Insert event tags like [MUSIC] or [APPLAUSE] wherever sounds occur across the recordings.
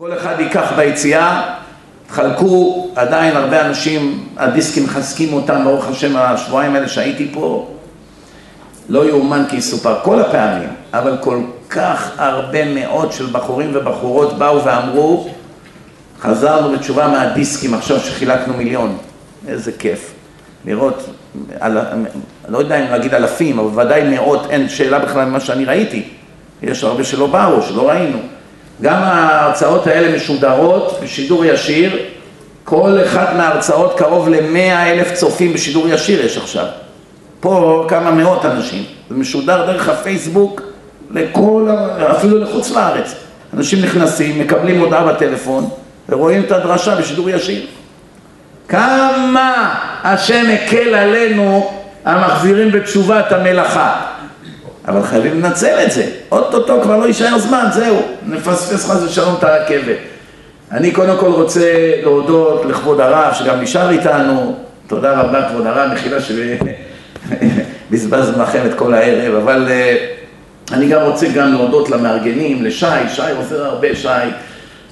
כל אחד ייקח ביציאה, חלקו עדיין הרבה אנשים, הדיסקים מחזקים אותם, ברוך השם, השבועיים האלה שהייתי פה, לא יאומן כי יסופר, כל הפעמים, אבל כל כך הרבה מאות של בחורים ובחורות באו ואמרו, חזרנו בתשובה מהדיסקים עכשיו שחילקנו מיליון, איזה כיף, לראות, על, לא יודע אם להגיד אלפים, אבל ודאי מאות, אין שאלה בכלל ממה שאני ראיתי, יש הרבה שלא באו, שלא ראינו. גם ההרצאות האלה משודרות בשידור ישיר, כל אחת מההרצאות קרוב למאה אלף צופים בשידור ישיר יש עכשיו. פה כמה מאות אנשים, זה משודר דרך הפייסבוק לכל, אפילו לחוץ לארץ. אנשים נכנסים, מקבלים הודעה בטלפון ורואים את הדרשה בשידור ישיר. כמה השם הקל עלינו המחזירים בתשובה את המלאכה. אבל חייבים לנצל את זה. אוטוטו כבר לא יישאר זמן, זהו, נפספס חס ושלום את הרכבת. אני קודם כל רוצה להודות לכבוד הרב שגם נשאר איתנו, תודה רבה כבוד הרב, מחילה שבזבזנו לכם את כל הערב, אבל uh, אני גם רוצה גם להודות למארגנים, לשי, שי עוזר הרבה, שי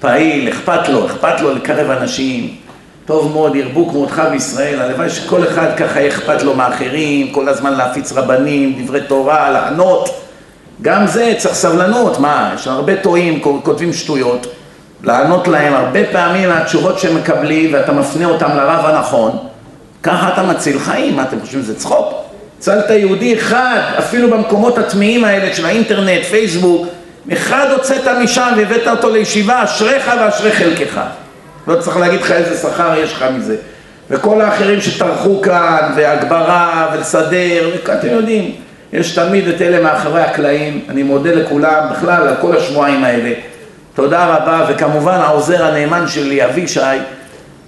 פעיל, אכפת לו, אכפת לו לקרב אנשים. טוב מאוד, ירבו כמותך בישראל, הלוואי שכל אחד ככה אכפת לו מאחרים, כל הזמן להפיץ רבנים, דברי תורה, לענות. גם זה צריך סבלנות, מה, יש הרבה טועים, כותבים שטויות. לענות להם הרבה פעמים התשובות שהם מקבלים ואתה מפנה אותם לרב הנכון, ככה אתה מציל חיים, מה אתם חושבים שזה צחוק? הצלת יהודי אחד, אפילו במקומות הטמאים האלה של האינטרנט, פייסבוק, אחד הוצאת משם והבאת אותו לישיבה, אשריך ואשרי חלקך. לא צריך להגיד לך איזה שכר יש לך מזה. וכל האחרים שטרחו כאן, והגברה, ולסדר, אתם יודעים, יש תמיד את אלה מאחורי הקלעים, אני מודה לכולם, בכלל, על כל השבועיים האלה. תודה רבה, וכמובן העוזר הנאמן שלי, אבישי,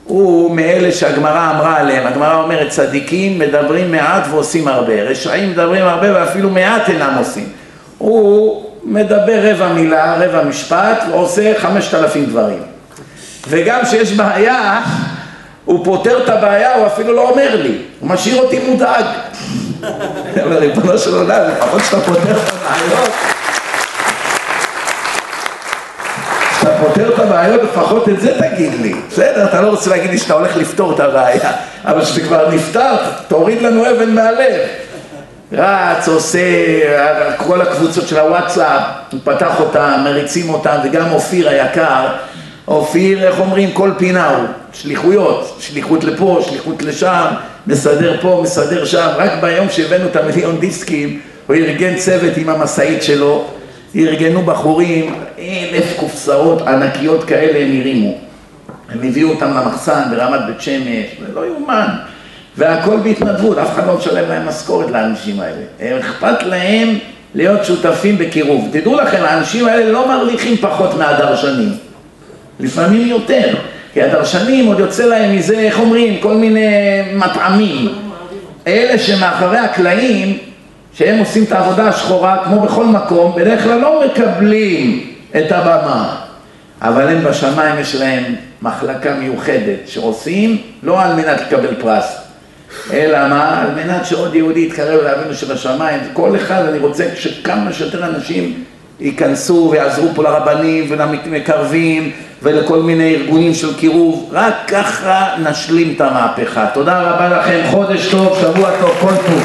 הוא מאלה שהגמרא אמרה עליהם, הגמרא אומרת צדיקים מדברים מעט ועושים הרבה, רשעים מדברים הרבה ואפילו מעט אינם עושים. הוא מדבר רבע מילה, רבע משפט, ועושה חמשת אלפים דברים. וגם כשיש בעיה, הוא פותר את הבעיה, הוא אפילו לא אומר לי, הוא משאיר אותי מודאג. [LAUGHS] אבל ריבונו של עולם, לפחות שאתה פותר את הבעיות, כשאתה פותר את הבעיות, לפחות את זה תגיד לי. בסדר, אתה לא רוצה להגיד לי שאתה הולך לפתור את הבעיה, אבל כשזה כבר נפתר, תוריד לנו אבן מהלב. רץ, עושה, כל הקבוצות של הוואטסאפ, הוא פתח אותם, מריצים אותם, וגם אופיר היקר, אופיר, איך אומרים, כל פינה הוא, שליחויות, שליחות לפה, שליחות לשם, מסדר פה, מסדר שם, רק ביום שהבאנו את המיליון דיסקים, הוא ארגן צוות עם המשאית שלו, ארגנו בחורים, אלף קופסאות ענקיות כאלה הם הרימו. הם הביאו אותם למחסן ברמת בית שמש, זה לא יאומן. והכל בהתנדבות, אף אחד לא משלם להם משכורת לאנשים האלה. אכפת להם להיות שותפים בקירוב. תדעו לכם, האנשים האלה לא מרוויחים פחות מהדרשנים. לפעמים יותר, כי הדרשנים עוד יוצא להם מזה, איך אומרים, כל מיני מטעמים. אלה שמאחורי הקלעים, שהם עושים את העבודה השחורה, כמו בכל מקום, בדרך כלל לא מקבלים את הבמה. אבל הם בשמיים יש להם מחלקה מיוחדת שעושים לא על מנת לקבל פרס, אלא מה? על מנת שעוד יהודי יתקרב לאבינו שבשמיים. כל אחד, אני רוצה שכמה שיותר אנשים ייכנסו ויעזרו פה לרבנים ולמקרבים ולכל מיני ארגונים של קירוב, רק ככה נשלים את המהפכה. תודה רבה לכם, חודש טוב, שבוע טוב, כל טוב.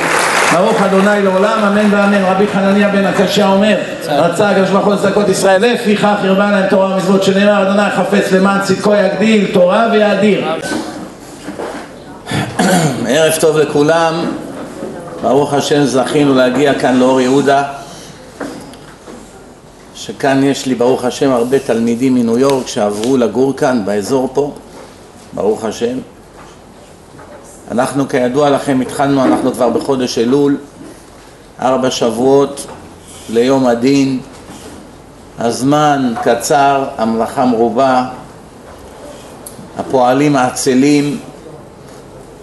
ברוך אדוני לעולם, אמן ואמן. רבי חנניה בן הקשה אומר, רצה הקדוש ברוך הוא לצדקות ישראל, לפיכך ירבה להם תורה ומצוות, שנאמר אדוני חפץ למען צדקו יגדיל, תורה ויאדיר. [COUGHS] ערב טוב לכולם, ברוך השם זכינו להגיע כאן לאור יהודה. שכאן יש לי ברוך השם הרבה תלמידים מניו יורק שעברו לגור כאן באזור פה, ברוך השם. אנחנו כידוע לכם התחלנו, אנחנו כבר בחודש אלול, ארבע שבועות ליום הדין, הזמן קצר, המלאכה מרובה, הפועלים העצלים,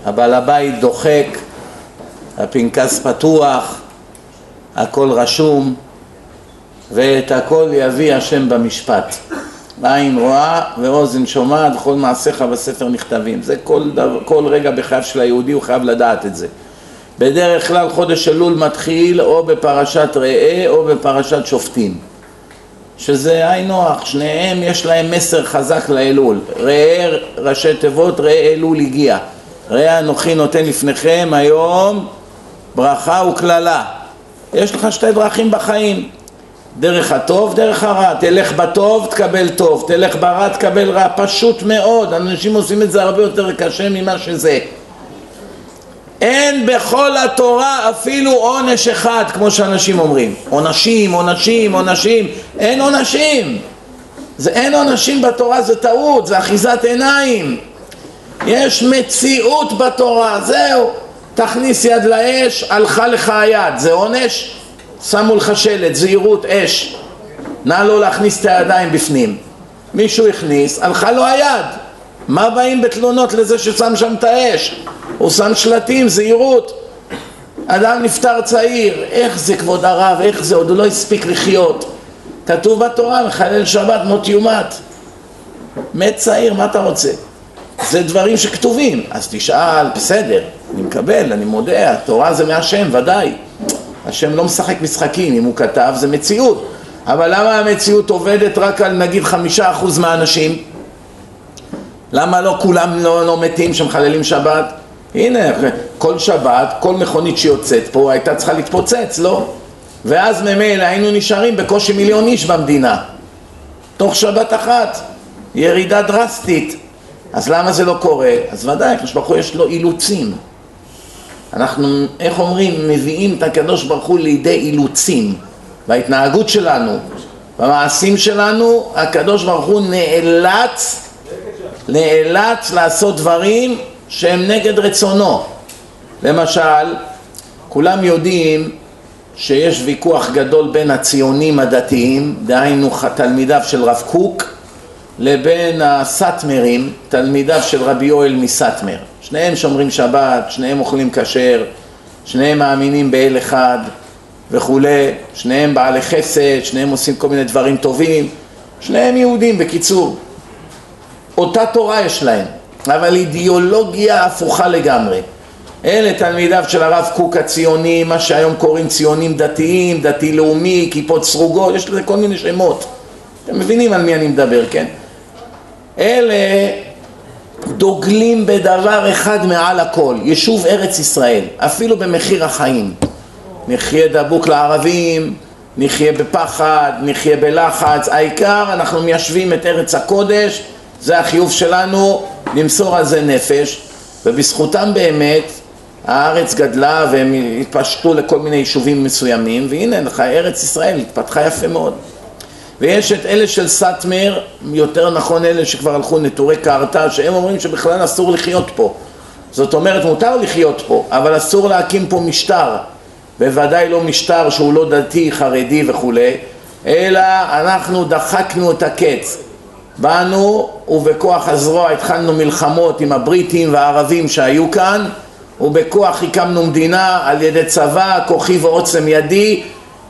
הבעל הבית דוחק, הפנקס פתוח, הכל רשום, ואת הכל יביא השם במשפט. עין רואה ואוזן שומעת וכל מעשיך בספר נכתבים. זה כל, דבר, כל רגע בחייו של היהודי הוא חייב לדעת את זה. בדרך כלל חודש אלול מתחיל או בפרשת ראה או בפרשת שופטים. שזה היינו הך, שניהם יש להם מסר חזק לאלול. ראה ראשי תיבות, ראה אלול הגיע. ראה אנוכי נותן לפניכם היום ברכה וקללה. יש לך שתי דרכים בחיים, דרך הטוב, דרך הרע. תלך בטוב, תקבל טוב, תלך ברע, תקבל רע. פשוט מאוד, אנשים עושים את זה הרבה יותר קשה ממה שזה. אין בכל התורה אפילו עונש אחד, כמו שאנשים אומרים. עונשים, עונשים, עונשים. אין עונשים. זה אין עונשים בתורה, זה טעות, זה אחיזת עיניים. יש מציאות בתורה, זהו. תכניס יד לאש, הלכה לך היד, זה עונש? שמו לך שלט, זהירות, אש. נא לא להכניס את הידיים בפנים. מישהו הכניס, הלכה לו היד. מה באים בתלונות לזה ששם שם את האש? הוא שם שלטים, זהירות. אדם נפטר צעיר, איך זה כבוד הרב, איך זה, עוד הוא לא הספיק לחיות. כתוב בתורה, מחלל שבת מות יומת. מת צעיר, מה אתה רוצה? זה דברים שכתובים, אז תשאל, בסדר, אני מקבל, אני מודה, התורה זה מהשם, ודאי. השם לא משחק משחקים, אם הוא כתב זה מציאות. אבל למה המציאות עובדת רק על נגיד חמישה אחוז מהאנשים? למה לא כולם לא, לא מתים שמחללים שבת? הנה, כל שבת, כל מכונית שיוצאת פה הייתה צריכה להתפוצץ, לא? ואז ממילא היינו נשארים בקושי מיליון איש במדינה. תוך שבת אחת. ירידה דרסטית. אז למה זה לא קורה? אז ודאי, הקדוש ברוך הוא יש לו אילוצים. אנחנו, איך אומרים, מביאים את הקדוש ברוך הוא לידי אילוצים. בהתנהגות שלנו, במעשים שלנו, הקדוש ברוך הוא נאלץ, נאלץ לעשות דברים שהם נגד רצונו. למשל, כולם יודעים שיש ויכוח גדול בין הציונים הדתיים, דהיינו תלמידיו של רב קוק, לבין הסאטמרים, תלמידיו של רבי יואל מסאטמר. שניהם שומרים שבת, שניהם אוכלים כשר, שניהם מאמינים באל אחד וכולי, שניהם בעלי חסד, שניהם עושים כל מיני דברים טובים, שניהם יהודים בקיצור. אותה תורה יש להם, אבל אידיאולוגיה הפוכה לגמרי. אלה תלמידיו של הרב קוק הציוני, מה שהיום קוראים ציונים דתיים, דתי לאומי, כיפות סרוגות, יש לזה כל מיני שמות. אתם מבינים על מי אני מדבר, כן? אלה דוגלים בדבר אחד מעל הכל, יישוב ארץ ישראל, אפילו במחיר החיים. נחיה דבוק לערבים, נחיה בפחד, נחיה בלחץ, העיקר אנחנו מיישבים את ארץ הקודש, זה החיוב שלנו, למסור על זה נפש, ובזכותם באמת הארץ גדלה והם התפשטו לכל מיני יישובים מסוימים, והנה לך ארץ ישראל התפתחה יפה מאוד. ויש את אלה של סאטמר, יותר נכון אלה שכבר הלכו נטורי קרתא, שהם אומרים שבכלל אסור לחיות פה. זאת אומרת, מותר לחיות פה, אבל אסור להקים פה משטר. בוודאי לא משטר שהוא לא דתי, חרדי וכולי, אלא אנחנו דחקנו את הקץ. באנו ובכוח הזרוע התחלנו מלחמות עם הבריטים והערבים שהיו כאן ובכוח הקמנו מדינה על ידי צבא, כוחי ועוצם ידי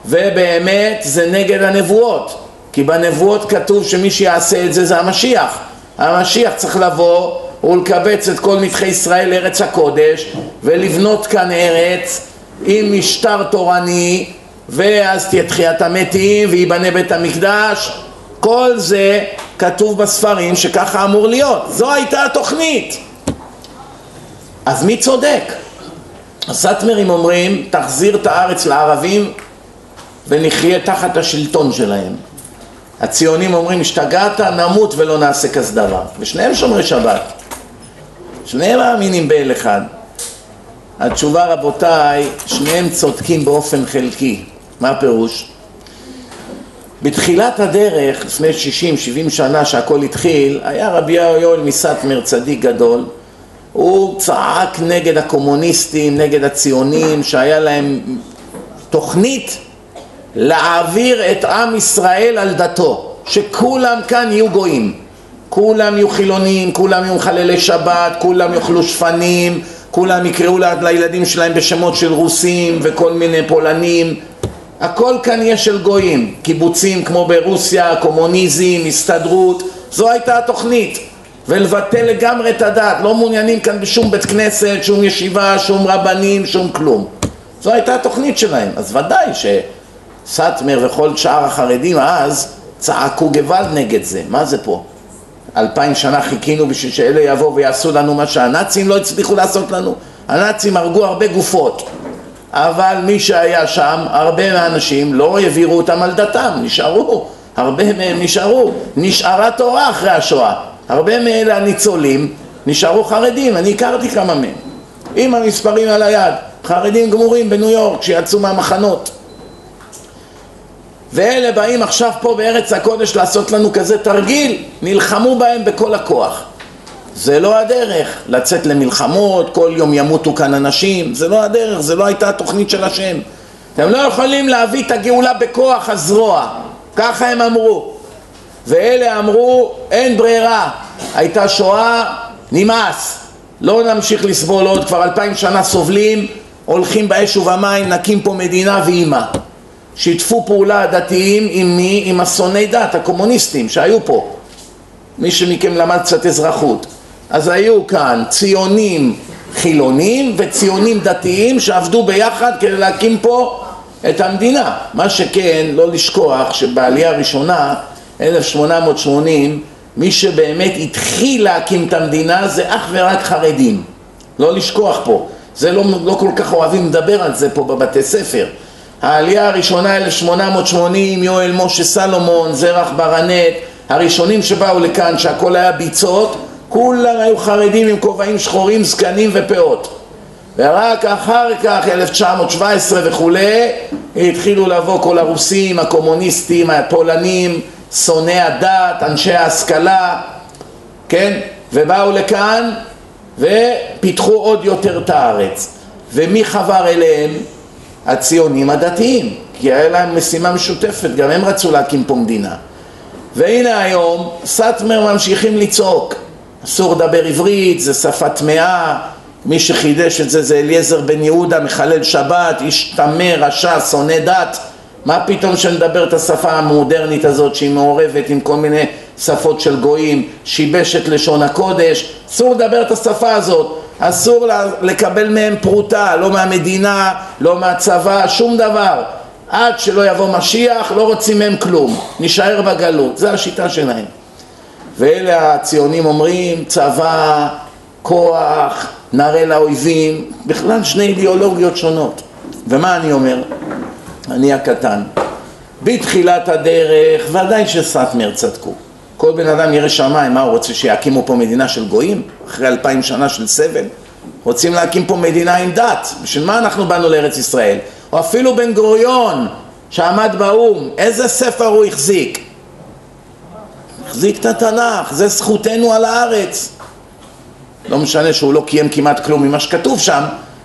ובאמת זה נגד הנבואות כי בנבואות כתוב שמי שיעשה את זה זה המשיח. המשיח צריך לבוא ולקבץ את כל נדחי ישראל לארץ הקודש ולבנות כאן ארץ עם משטר תורני ואז תהיה תחיית המתים וייבנה בית המקדש. כל זה כתוב בספרים שככה אמור להיות. זו הייתה התוכנית. אז מי צודק? הסאטמרים אומרים תחזיר את הארץ לערבים ונחיה תחת השלטון שלהם הציונים אומרים השתגעת? נמות ולא נעשה כזה דבר. ושניהם שומרי שבת. שניהם מאמינים באל אחד. התשובה רבותיי שניהם צודקים באופן חלקי. מה הפירוש? בתחילת הדרך לפני 60-70 שנה שהכל התחיל היה רבי יואל מסטמר צדיק גדול. הוא צעק נגד הקומוניסטים, נגד הציונים שהיה להם תוכנית להעביר את עם ישראל על דתו, שכולם כאן יהיו גויים, כולם יהיו חילונים, כולם יהיו מחללי שבת, כולם יאכלו שפנים, כולם יקראו לילדים שלהם בשמות של רוסים וכל מיני פולנים, הכל כאן יהיה של גויים, קיבוצים כמו ברוסיה, קומוניזם, הסתדרות, זו הייתה התוכנית. ולבטל לגמרי את הדת, לא מעוניינים כאן בשום בית כנסת, שום ישיבה, שום רבנים, שום כלום. זו הייתה התוכנית שלהם, אז ודאי ש... סאטמר וכל שאר החרדים אז צעקו גוואלד נגד זה, מה זה פה? אלפיים שנה חיכינו בשביל שאלה יבואו ויעשו לנו מה שהנאצים לא הצליחו לעשות לנו. הנאצים הרגו הרבה גופות. אבל מי שהיה שם, הרבה מהאנשים לא העבירו אותם על דתם, נשארו, הרבה מהם נשארו, נשארה תורה אחרי השואה, הרבה מאלה הניצולים נשארו חרדים, אני הכרתי כמה מהם, עם המספרים על היד, חרדים גמורים בניו יורק שיצאו מהמחנות ואלה באים עכשיו פה בארץ הקודש לעשות לנו כזה תרגיל, נלחמו בהם בכל הכוח. זה לא הדרך, לצאת למלחמות, כל יום ימותו כאן אנשים, זה לא הדרך, זה לא הייתה התוכנית של השם. אתם לא יכולים להביא את הגאולה בכוח הזרוע, ככה הם אמרו. ואלה אמרו, אין ברירה, הייתה שואה, נמאס, לא נמשיך לסבול עוד, כבר אלפיים שנה סובלים, הולכים באש ובמים, נקים פה מדינה ואימא. שיתפו פעולה הדתיים עם מי? עם השונאי דת, הקומוניסטים שהיו פה. מי שמכם למד קצת אזרחות. אז היו כאן ציונים חילונים וציונים דתיים שעבדו ביחד כדי להקים פה את המדינה. מה שכן, לא לשכוח שבעלייה הראשונה, 1880, מי שבאמת התחיל להקים את המדינה זה אך ורק חרדים. לא לשכוח פה. זה לא, לא כל כך אוהבים לדבר על זה פה בבתי ספר. העלייה הראשונה 1880, יואל משה סלומון, זרח ברנט, הראשונים שבאו לכאן שהכל היה ביצות, כולם היו חרדים עם כובעים שחורים, זקנים ופאות. ורק אחר כך, 1917 וכולי, התחילו לבוא כל הרוסים, הקומוניסטים, הפולנים, שונאי הדת, אנשי ההשכלה, כן? ובאו לכאן ופיתחו עוד יותר את הארץ. ומי חבר אליהם? הציונים הדתיים, כי היה להם משימה משותפת, גם הם רצו להקים פה מדינה. והנה היום סאטמר ממשיכים לצעוק, אסור לדבר עברית, זה שפה טמאה, מי שחידש את זה זה אליעזר בן יהודה, מחלל שבת, איש טמא, רשע, שונא דת, מה פתאום שנדבר את השפה המודרנית הזאת שהיא מעורבת עם כל מיני שפות של גויים, שיבש את לשון הקודש, אסור לדבר את השפה הזאת אסור לקבל מהם פרוטה, לא מהמדינה, לא מהצבא, שום דבר. עד שלא יבוא משיח, לא רוצים מהם כלום, נשאר בגלות, זו השיטה שלהם. ואלה הציונים אומרים, צבא, כוח, נראה לאויבים, בכלל שני אידיאולוגיות שונות. ומה אני אומר? אני הקטן. בתחילת הדרך, ודאי שסאטמר צדקו. כל בן אדם ירא שמיים, מה הוא רוצה שיקימו פה מדינה של גויים? אחרי אלפיים שנה של סבל? רוצים להקים פה מדינה עם דת, בשביל מה אנחנו באנו לארץ ישראל? או אפילו בן גוריון שעמד באו"ם, איזה ספר הוא החזיק? החזיק את התנ"ך, זה זכותנו על הארץ. לא משנה שהוא לא קיים כמעט כלום ממה שכתוב שם,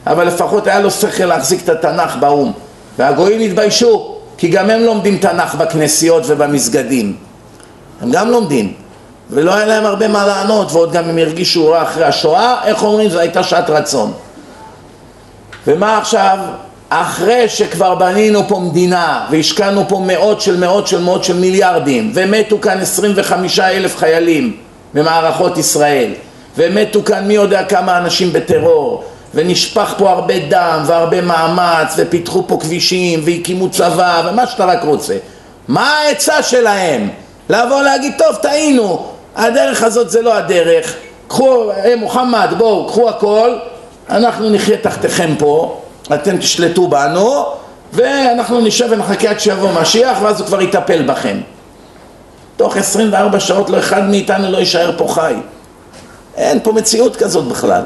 אבל לפחות היה לו שכל להחזיק את התנ"ך באו"ם. והגויים התביישו, כי גם הם לומדים תנ"ך בכנסיות ובמסגדים. הם גם לומדים, ולא היה להם הרבה מה לענות, ועוד גם הם הרגישו רע אחרי השואה, איך אומרים? זו הייתה שעת רצון. ומה עכשיו? אחרי שכבר בנינו פה מדינה והשקענו פה מאות של מאות של מאות של מיליארדים ומתו כאן 25 אלף חיילים במערכות ישראל ומתו כאן מי יודע כמה אנשים בטרור ונשפך פה הרבה דם והרבה מאמץ ופיתחו פה כבישים והקימו צבא ומה שאתה רק רוצה מה העצה שלהם? לבוא להגיד טוב טעינו הדרך הזאת זה לא הדרך קחו, היי מוחמד בואו קחו הכל אנחנו נחיה תחתיכם פה אתם תשלטו בנו ואנחנו נשב ונחכה עד שיבוא משיח ואז הוא כבר יטפל בכם. תוך 24 שעות לא אחד מאיתנו לא יישאר פה חי. אין פה מציאות כזאת בכלל.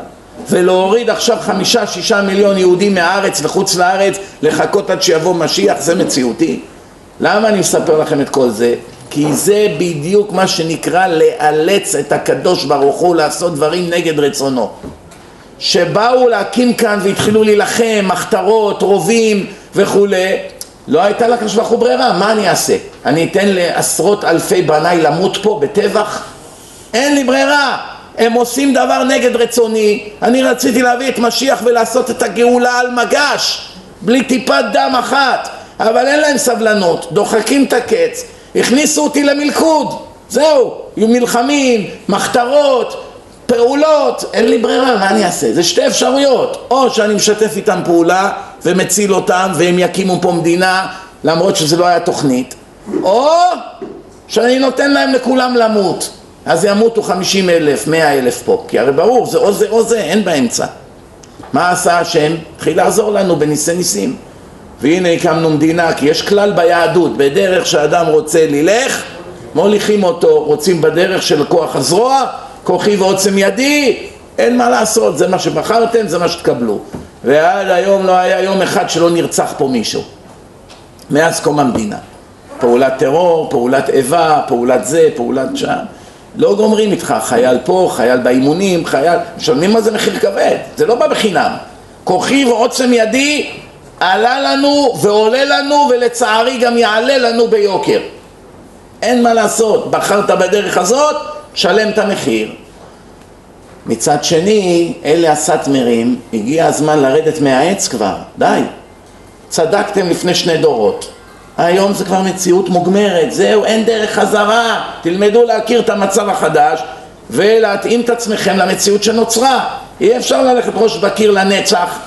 ולהוריד עכשיו חמישה שישה מיליון יהודים מהארץ לחוץ לארץ לחכות עד שיבוא משיח זה מציאותי. למה אני מספר לכם את כל זה? כי זה בדיוק מה שנקרא לאלץ את הקדוש ברוך הוא לעשות דברים נגד רצונו. שבאו להקים כאן והתחילו להילחם, מחתרות, רובים וכולי, לא הייתה לקדוש ברוך הוא ברירה, מה אני אעשה? אני אתן לעשרות אלפי בניי למות פה בטבח? אין לי ברירה, הם עושים דבר נגד רצוני, אני רציתי להביא את משיח ולעשות את הגאולה על מגש, בלי טיפת דם אחת, אבל אין להם סבלנות, דוחקים את הקץ, הכניסו אותי למלכוד, זהו, יהיו מלחמים, מחתרות, פעולות, אין לי ברירה, מה אני אעשה? זה שתי אפשרויות, או שאני משתף איתם פעולה ומציל אותם והם יקימו פה מדינה למרות שזה לא היה תוכנית, או שאני נותן להם לכולם למות, אז ימותו חמישים אלף, מאה אלף פה, כי הרי ברור, זה או זה או זה, אין באמצע. מה עשה השם? התחיל לעזור לנו בניסי ניסים. והנה הקמנו מדינה, כי יש כלל ביהדות, בדרך שאדם רוצה ללך, מוליכים אותו, רוצים בדרך של כוח הזרוע, כוחי ועוצם ידי, אין מה לעשות, זה מה שבחרתם, זה מה שתקבלו. ועד היום לא היה יום אחד שלא נרצח פה מישהו, מאז קום המדינה. פעולת טרור, פעולת איבה, פעולת זה, פעולת שם. לא גומרים איתך, חייל פה, חייל באימונים, חייל... משלמים על זה מחיר כבד, זה לא בא בחינם. כוחי ועוצם ידי עלה לנו ועולה לנו ולצערי גם יעלה לנו ביוקר. אין מה לעשות, בחרת בדרך הזאת, שלם את המחיר. מצד שני, אלה הסאטמרים, הגיע הזמן לרדת מהעץ כבר, די. צדקתם לפני שני דורות. היום זה כבר מציאות מוגמרת, זהו, אין דרך חזרה. תלמדו להכיר את המצב החדש ולהתאים את עצמכם למציאות שנוצרה. אי אפשר ללכת ראש בקיר לנצח.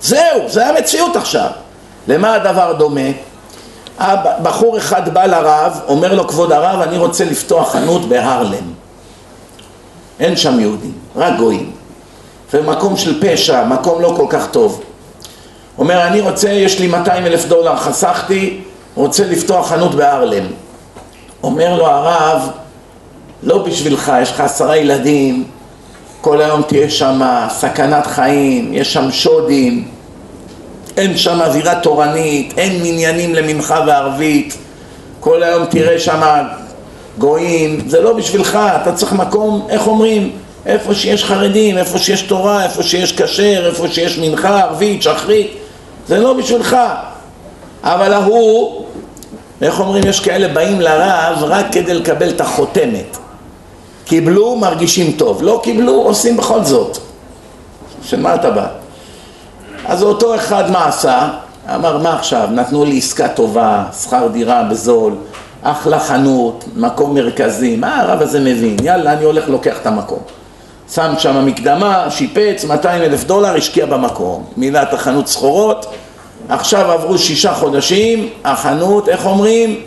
זהו, זה המציאות עכשיו. למה הדבר דומה? בחור אחד בא לרב, אומר לו כבוד הרב, אני רוצה לפתוח חנות בהרלם. אין שם יהודים, רק גויים. ומקום של פשע, מקום לא כל כך טוב. אומר, אני רוצה, יש לי 200 אלף דולר, חסכתי, רוצה לפתוח חנות בהרלם. אומר לו הרב, לא בשבילך, יש לך עשרה ילדים, כל היום תהיה שם סכנת חיים, יש שם שודים, אין שם אווירה תורנית, אין מניינים למנחה וערבית, כל היום תראה שם גויים, זה לא בשבילך, אתה צריך מקום, איך אומרים, איפה שיש חרדים, איפה שיש תורה, איפה שיש כשר, איפה שיש מנחה, ערבית, שחרית, זה לא בשבילך. אבל ההוא, איך אומרים, יש כאלה באים לרב רק כדי לקבל את החותמת. קיבלו, מרגישים טוב, לא קיבלו, עושים בכל זאת. של מה אתה בא? אז אותו אחד מה עשה? אמר, מה עכשיו? נתנו לי עסקה טובה, שכר דירה בזול, אחלה חנות, מקום מרכזי, מה הרב הזה מבין? יאללה, אני הולך לוקח את המקום. שם שם מקדמה, שיפץ, 200 אלף דולר, השקיע במקום. מילא את החנות סחורות, עכשיו עברו שישה חודשים, החנות, איך אומרים?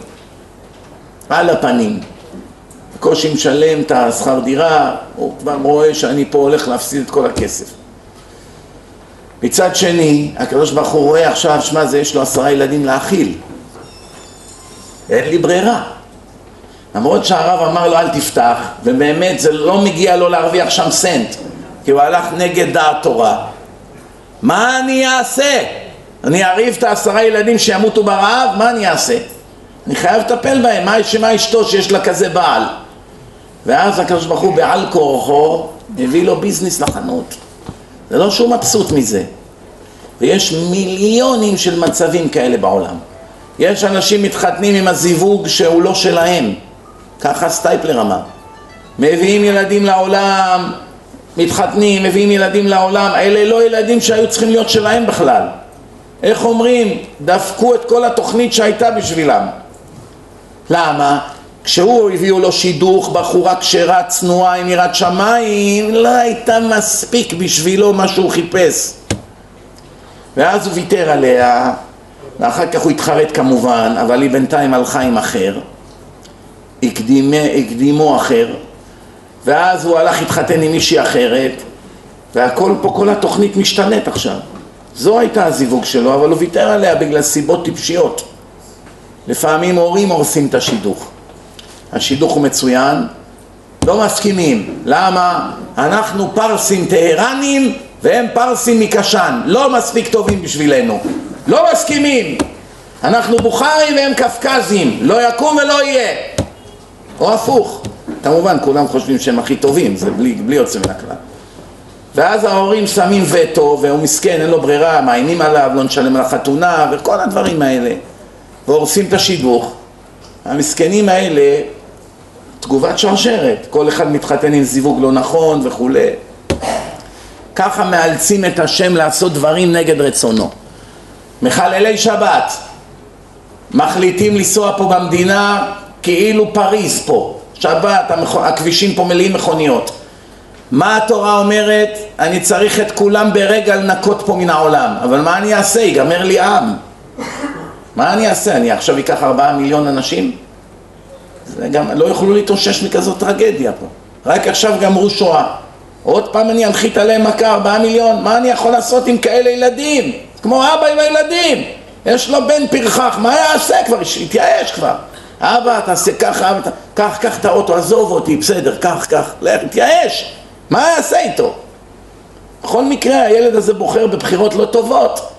על הפנים. בקושי משלם את השכר דירה, הוא כבר רואה שאני פה הולך להפסיד את כל הכסף. מצד שני, הקדוש ברוך הוא רואה עכשיו, שמע, זה יש לו עשרה ילדים להאכיל. אין לי ברירה. למרות שהרב אמר לו אל תפתח, ובאמת זה לא מגיע לו להרוויח שם סנט, כי הוא הלך נגד דעת תורה. מה אני אעשה? אני אריב את העשרה ילדים שימותו ברעב? מה אני אעשה? אני חייב לטפל בהם, מה שמה אשתו שיש לה כזה בעל? ואז הקדוש ברוך הוא בעל כורחו הביא לו business לחנות. זה לא שהוא מבסוט מזה. ויש מיליונים של מצבים כאלה בעולם. יש אנשים מתחתנים עם הזיווג שהוא לא שלהם, ככה סטייפלר אמר. מביאים ילדים לעולם, מתחתנים, מביאים ילדים לעולם, אלה לא ילדים שהיו צריכים להיות שלהם בכלל. איך אומרים? דפקו את כל התוכנית שהייתה בשבילם. למה? כשהוא הביאו לו שידוך, בחורה כשרה, צנועה, עם יראת שמיים, לא הייתה מספיק בשבילו מה שהוא חיפש. ואז הוא ויתר עליה, ואחר כך הוא התחרט כמובן, אבל היא בינתיים הלכה עם אחר, הקדימה, הקדימו אחר, ואז הוא הלך להתחתן עם מישהי אחרת, והכל פה, כל התוכנית משתנית עכשיו. זו הייתה הזיווג שלו, אבל הוא ויתר עליה בגלל סיבות טיפשיות. לפעמים הורים הורסים את השידוך. השידוך הוא מצוין, לא מסכימים. למה? אנחנו פרסים טהרנים והם פרסים מקשן, לא מספיק טובים בשבילנו. לא מסכימים. אנחנו בוכרים והם קפקזים, לא יקום ולא יהיה. או הפוך. כמובן, כולם חושבים שהם הכי טובים, זה בלי, בלי יוצא מן הכלל. ואז ההורים שמים וטו, והוא מסכן, אין לו ברירה, מאיימים עליו, לא נשלם על החתונה, וכל הדברים האלה. והורסים את השידוך. המסכנים האלה, תגובת שרשרת. כל אחד מתחתן עם זיווג לא נכון וכולי. ככה מאלצים את השם לעשות דברים נגד רצונו. מחללי שבת, מחליטים לנסוע פה במדינה כאילו פריז פה, שבת, הכבישים פה מלאים מכוניות. מה התורה אומרת? אני צריך את כולם ברגע לנקות פה מן העולם, אבל מה אני אעשה? ייגמר לי עם. מה אני אעשה? אני עכשיו אקח ארבעה מיליון אנשים? גם לא יוכלו להתאושש מכזאת טרגדיה פה. רק עכשיו גמרו שואה. עוד פעם אני אנחית עליהם מכה ארבעה מיליון, מה אני יכול לעשות עם כאלה ילדים? כמו אבא עם הילדים. יש לו בן פרחח, מה יעשה כבר? התייאש כבר. אבא, תעשה ככה, אבא, קח, קח את האוטו, עזוב אותי, בסדר, קח, קח, לך, תתייאש. מה יעשה איתו? בכל מקרה, הילד הזה בוחר בבחירות לא טובות.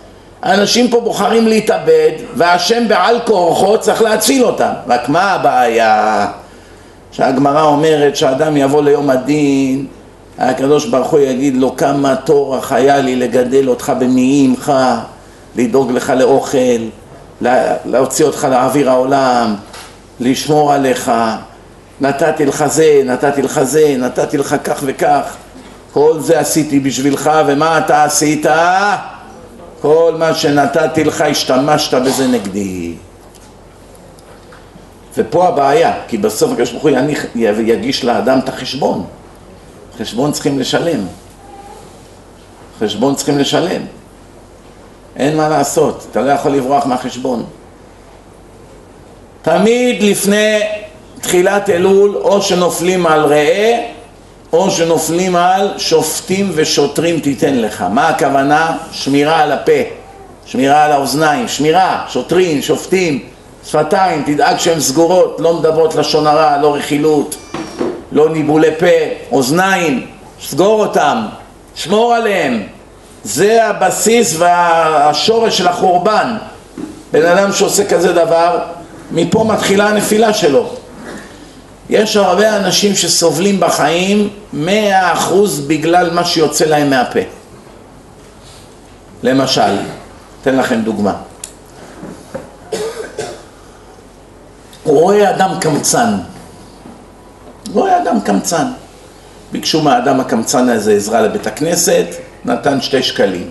האנשים פה בוחרים להתאבד, והשם בעל כורחו צריך להציל אותם. רק מה הבעיה? שהגמרא אומרת שאדם יבוא ליום הדין, הקדוש ברוך הוא יגיד לו כמה טורח היה לי לגדל אותך במעי עמך, לדאוג לך לאוכל, להוציא אותך לאוויר העולם, לשמור עליך, נתתי לך זה, נתתי לך זה, נתתי לך כך וכך, כל זה עשיתי בשבילך, ומה אתה עשית? כל מה שנתתי לך השתמשת בזה נגדי. ופה הבעיה, כי בסוף הקדוש ברוך הוא יגיש לאדם את החשבון. חשבון צריכים לשלם. חשבון צריכים לשלם. אין מה לעשות, אתה לא יכול לברוח מהחשבון. תמיד לפני תחילת אלול, או שנופלים על ראה, או שנופלים על שופטים ושוטרים תיתן לך. מה הכוונה? שמירה על הפה, שמירה על האוזניים, שמירה, שוטרים, שופטים, שפתיים, תדאג שהן סגורות, לא מדברות לשון הרע, לא רכילות, לא ניבולי פה, אוזניים, סגור אותם, שמור עליהם. זה הבסיס והשורש של החורבן. בן אדם שעושה כזה דבר, מפה מתחילה הנפילה שלו. יש הרבה אנשים שסובלים בחיים מאה אחוז בגלל מה שיוצא להם מהפה. למשל, אתן לכם דוגמה. הוא רואה אדם קמצן. רואה אדם קמצן. ביקשו מהאדם הקמצן הזה עזרה לבית הכנסת, נתן שתי שקלים.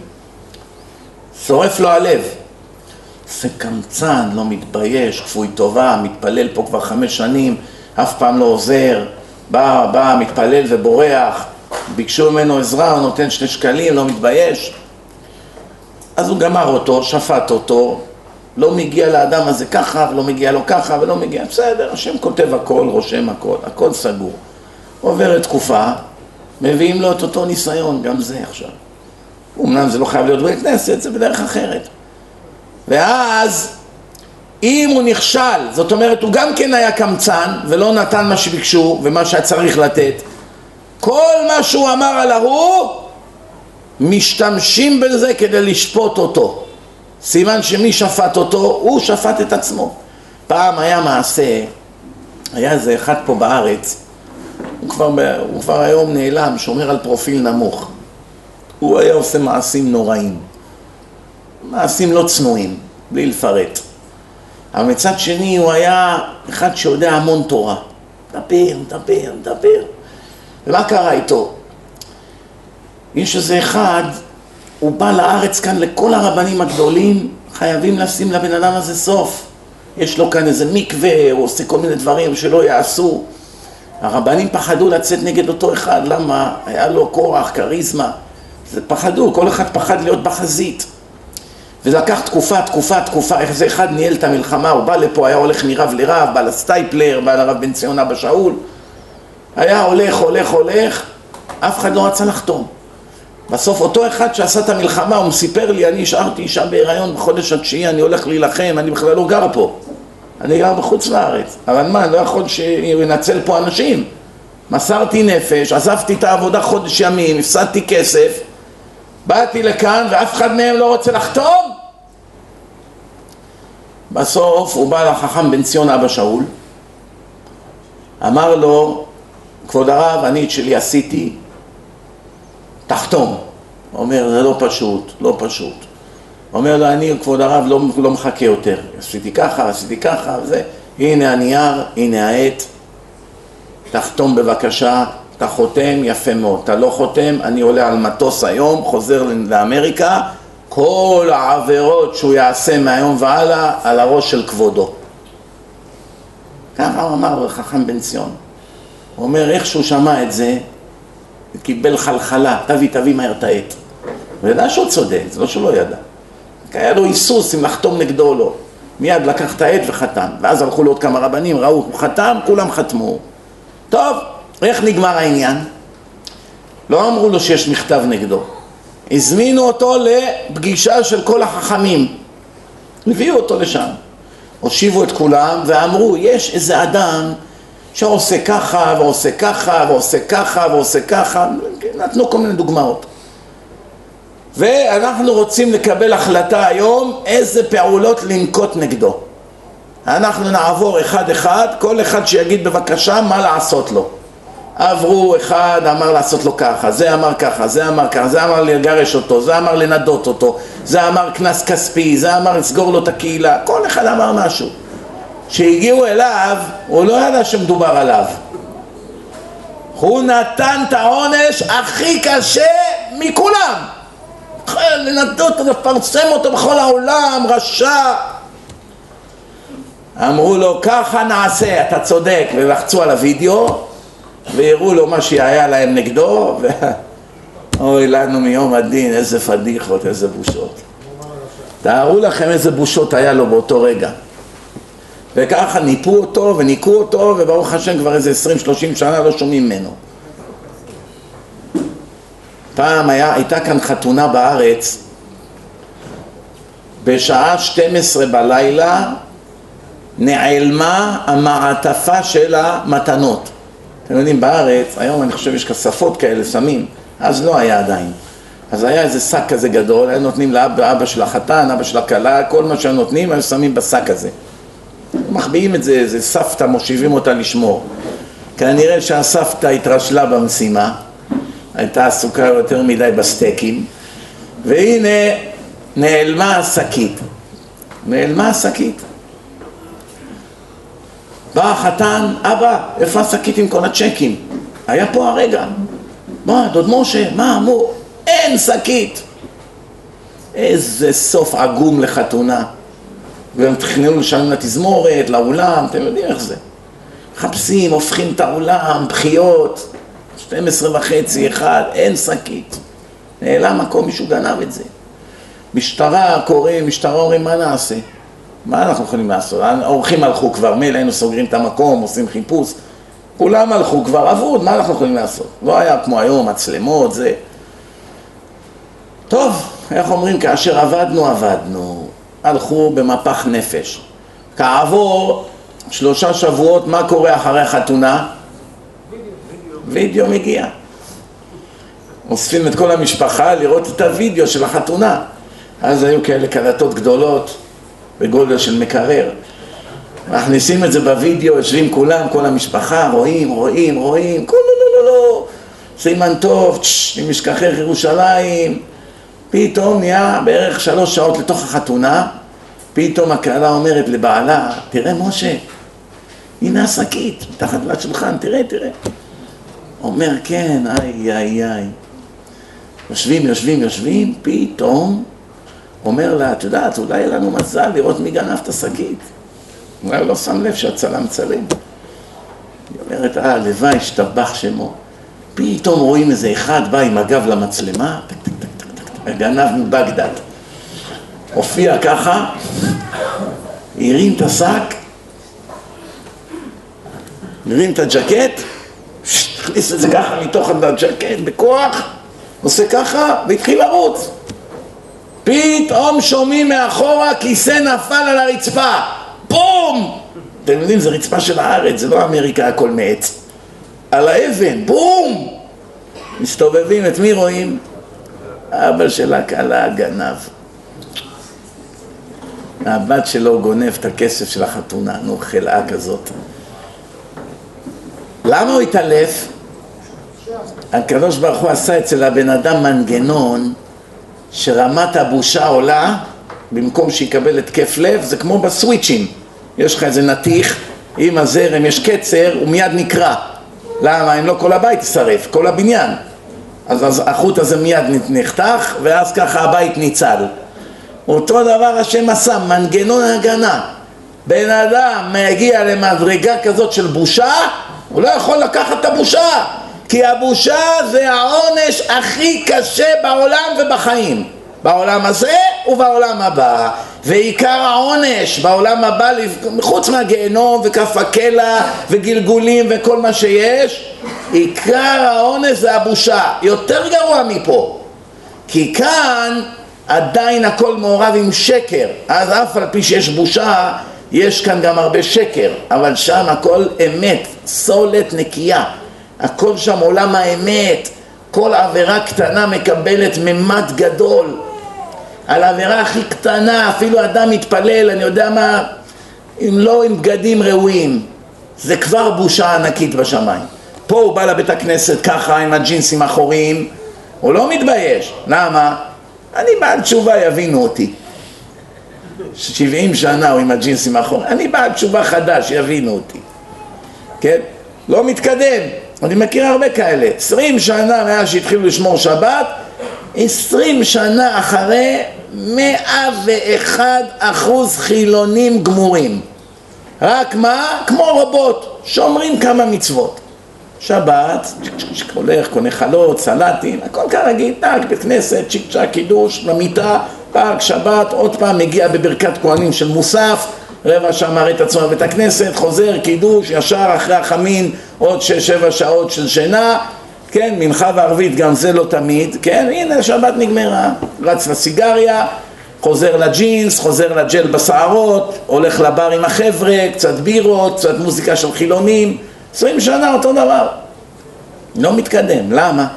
שורף לו הלב. זה קמצן, לא מתבייש, כפוי טובה, מתפלל פה כבר חמש שנים, אף פעם לא עוזר, בא, בא, מתפלל ובורח, ביקשו ממנו עזרה, הוא נותן שני שקלים, לא מתבייש. אז הוא גמר אותו, שפט אותו, לא מגיע לאדם הזה ככה, ולא מגיע לו ככה, ולא מגיע, בסדר, השם כותב הכל, רושם הכל, הכל סגור. עוברת תקופה, מביאים לו את אותו ניסיון, גם זה עכשיו. אמנם זה לא חייב להיות בית כנסת, זה בדרך אחרת. ואז אם הוא נכשל, זאת אומרת הוא גם כן היה קמצן ולא נתן מה שביקשו ומה שהיה צריך לתת כל מה שהוא אמר על ההוא משתמשים בזה כדי לשפוט אותו. סימן שמי שפט אותו? הוא שפט את עצמו. פעם היה מעשה, היה איזה אחד פה בארץ הוא כבר, הוא כבר היום נעלם, שומר על פרופיל נמוך. הוא היה עושה מעשים נוראים. מעשים לא צנועים, בלי לפרט אבל מצד שני הוא היה אחד שיודע המון תורה. מדבר, מדבר, מדבר. ומה קרה איתו? יש איזה אחד, הוא בא לארץ כאן לכל הרבנים הגדולים, חייבים לשים לבן אדם הזה סוף. יש לו כאן איזה מקווה, הוא עושה כל מיני דברים שלא יעשו. הרבנים פחדו לצאת נגד אותו אחד, למה? היה לו כורח, כריזמה. זה פחדו, כל אחד פחד להיות בחזית. וזה לקח תקופה, תקופה, תקופה, איך זה אחד ניהל את המלחמה, הוא בא לפה, היה הולך מרב לרב, בא לסטייפלר, בא לרב בן ציון אבא שאול, היה הולך, הולך, הולך, אף אחד לא רצה לחתום. בסוף אותו אחד שעשה את המלחמה, הוא סיפר לי, אני השארתי אישה בהיריון בחודש התשיעי, אני הולך להילחם, אני בכלל לא גר פה. אני גר בחוץ לארץ, אבל מה, אני לא יכול שהוא ינצל פה אנשים. מסרתי נפש, עזבתי את העבודה חודש ימים, הפסדתי כסף, באתי לכאן ואף אחד מהם לא רוצה לחתום? בסוף הוא בא לחכם בן ציון אבא שאול, אמר לו, כבוד הרב, אני את שלי עשיתי, תחתום. הוא אומר, זה לא פשוט, לא פשוט. הוא אומר לו, אני, כבוד הרב, לא, לא מחכה יותר. עשיתי ככה, עשיתי ככה, וזה. הנה הנייר, הנה העט, תחתום בבקשה, אתה חותם, יפה מאוד. אתה לא חותם, אני עולה על מטוס היום, חוזר לאמריקה, כל העבירות שהוא יעשה מהיום והלאה על הראש של כבודו. ככה הוא אמר חכם בן ציון. הוא אומר, איך שהוא שמע את זה, הוא קיבל חלחלה, תביא, תביא מהר את העט. הוא ידע שהוא צודק, זה לא שהוא לא ידע. היה לו היסוס אם לחתום נגדו או לא. מיד לקח את העט וחתם. ואז הלכו לעוד כמה רבנים, ראו, הוא חתם, כולם חתמו. טוב, איך נגמר העניין? לא אמרו לו שיש מכתב נגדו. הזמינו אותו לפגישה של כל החכמים. הביאו אותו לשם. הושיבו את כולם ואמרו, יש איזה אדם שעושה ככה ועושה ככה ועושה ככה ועושה ככה, נתנו כל מיני דוגמאות. ואנחנו רוצים לקבל החלטה היום איזה פעולות לנקוט נגדו. אנחנו נעבור אחד אחד, כל אחד שיגיד בבקשה מה לעשות לו. עברו, אחד אמר לעשות לו ככה, זה אמר ככה, זה אמר ככה, זה אמר לגרש אותו, זה אמר לנדות אותו, זה אמר קנס כספי, זה אמר לסגור לו את הקהילה, כל אחד אמר משהו. כשהגיעו אליו, הוא לא ידע שמדובר עליו. הוא נתן את העונש הכי קשה מכולם. לנדות, לפרסם אותו בכל העולם, רשע. אמרו לו, ככה נעשה, אתה צודק, ולחצו על הוידאו, והראו לו מה שהיה להם נגדו, ו... אוי לנו מיום הדין, איזה פדיחות, איזה בושות. תארו לכם איזה בושות היה לו באותו רגע. וככה ניפו אותו וניקו אותו, וברוך השם כבר איזה 20-30 שנה לא שומעים ממנו. פעם היה, הייתה כאן חתונה בארץ, בשעה 12 בלילה נעלמה המעטפה של המתנות. אתם יודעים, בארץ, היום אני חושב יש כספות כאלה, שמים, אז לא היה עדיין. אז היה איזה שק כזה גדול, היו נותנים לאבא של החתן, אבא של הכלה, כל מה שהם נותנים, היו שמים בשק הזה. מחביאים את זה, איזה סבתא, מושיבים אותה לשמור. כנראה שהסבתא התרשלה במשימה, הייתה עסוקה יותר מדי בסטייקים, והנה נעלמה השקית. נעלמה השקית. בא החתן, אבא, איפה השקית עם כל הצ'קים? היה פה הרגע. מה, דוד משה, מה, אמור? אין שקית. איזה סוף עגום לחתונה. והם תכננו לשלם לתזמורת, לאולם, אתם יודעים איך זה. מחפשים, הופכים את האולם, בחיות, 12 וחצי, אחד, אין שקית. נעלם מקום, מישהו גנב את זה. משטרה קוראים, משטרה אומרים, מה נעשה? מה אנחנו יכולים לעשות? האורחים הלכו כבר, מילא היינו סוגרים את המקום, עושים חיפוש. כולם הלכו כבר, אבוד, מה אנחנו יכולים לעשות? לא היה כמו היום, מצלמות, זה. טוב, איך אומרים, כאשר עבדנו, עבדנו. הלכו במפח נפש. כעבור שלושה שבועות, מה קורה אחרי החתונה? וידאו מגיע. אוספים את כל המשפחה לראות את הוידאו של החתונה. אז היו כאלה קלטות גדולות בגודל של מקרר. מכניסים את זה בווידאו, יושבים כולם, כל המשפחה, רואים, רואים, רואים, כל לא, לא, לא, לא, סימן טוב, אם ישכחך ירושלים, פתאום נהיה בערך שלוש שעות לתוך החתונה, פתאום הכלה אומרת לבעלה, תראה משה, הנה השקית, מתחת לשולחן, תראה, תראה. אומר, כן, איי, איי, איי. יושבים, יושבים, יושבים, פתאום אומר לה, את יודעת, אולי יהיה לנו מזל לראות מי גנב את השקית. אולי לא שם לב שהצלם צלם. היא אומרת, אה, הלוואי, השתבח שמו. פתאום רואים איזה אחד בא עם הגב למצלמה, הגנב מבגדד. הופיע ככה, הרים את השק, הרים את הג'קט, הכניס את זה ככה מתוך הג'קט בכוח, עושה ככה והתחיל לרוץ. פתאום שומעים מאחורה כיסא נפל על הרצפה, בום! אתם יודעים, זו רצפה של הארץ, זה לא אמריקה הכל מעץ. על האבן, בום! מסתובבים, את מי רואים? אבא של הכלה הגנב. הבת שלו גונב את הכסף של החתונה, נו, חלאה כזאת. למה הוא התעלף? הקדוש ברוך הוא עשה אצל הבן אדם מנגנון שרמת הבושה עולה במקום שיקבל התקף לב, זה כמו בסוויצ'ים. יש לך איזה נתיך, עם הזרם יש קצר, הוא מיד נקרע. למה? אם לא כל הבית יישרף, כל הבניין. אז, אז החוט הזה מיד נחתך, ואז ככה הבית ניצל. אותו דבר השם עשה, מנגנון הגנה. בן אדם מגיע למדרגה כזאת של בושה, הוא לא יכול לקחת את הבושה, כי הבושה זה העונש הכי קשה בעולם ובחיים. בעולם הזה ובעולם הבא. ועיקר העונש בעולם הבא, חוץ מהגיהנום וכף הקלע וגלגולים וכל מה שיש, עיקר העונש זה הבושה, יותר גרוע מפה. כי כאן עדיין הכל מעורב עם שקר, אז אף על פי שיש בושה, יש כאן גם הרבה שקר, אבל שם הכל אמת, סולת נקייה, הכל שם עולם האמת, כל עבירה קטנה מקבלת ממד גדול, על העבירה הכי קטנה, אפילו אדם מתפלל, אני יודע מה, אם לא עם בגדים ראויים, זה כבר בושה ענקית בשמיים. פה הוא בא לבית הכנסת ככה עם הג'ינסים האחוריים, הוא לא מתבייש, למה? אני בעל תשובה, יבינו אותי. 70 שנה הוא עם הג'ינסים האחוריים, אני בעל תשובה חדש, יבינו אותי. כן? לא מתקדם. אני מכיר הרבה כאלה. 20 שנה מאז שהתחילו לשמור שבת, עשרים שנה אחרי מאה ואחד אחוז חילונים גמורים. רק מה? כמו רובוט, שומרים כמה מצוות. שבת, הולך, קונה חלות, סלטים, הכל כרגיל, טק, בית כנסת, צ'יק צ'ק, קידוש, במיטה, פארק, שבת, עוד פעם מגיע בברכת כהנים של מוסף, רבע שעה מראה את עצמו בבית הכנסת, חוזר, קידוש, ישר אחרי החמין, עוד שש, שבע שעות של שינה, כן, מנחה וערבית גם זה לא תמיד, כן, הנה שבת נגמרה, רץ לסיגריה, חוזר לג'ינס, חוזר לג'ל בשערות, הולך לבר עם החבר'ה, קצת בירות, קצת מוזיקה של חילונים, עשרים שנה אותו דבר. לא מתקדם, למה?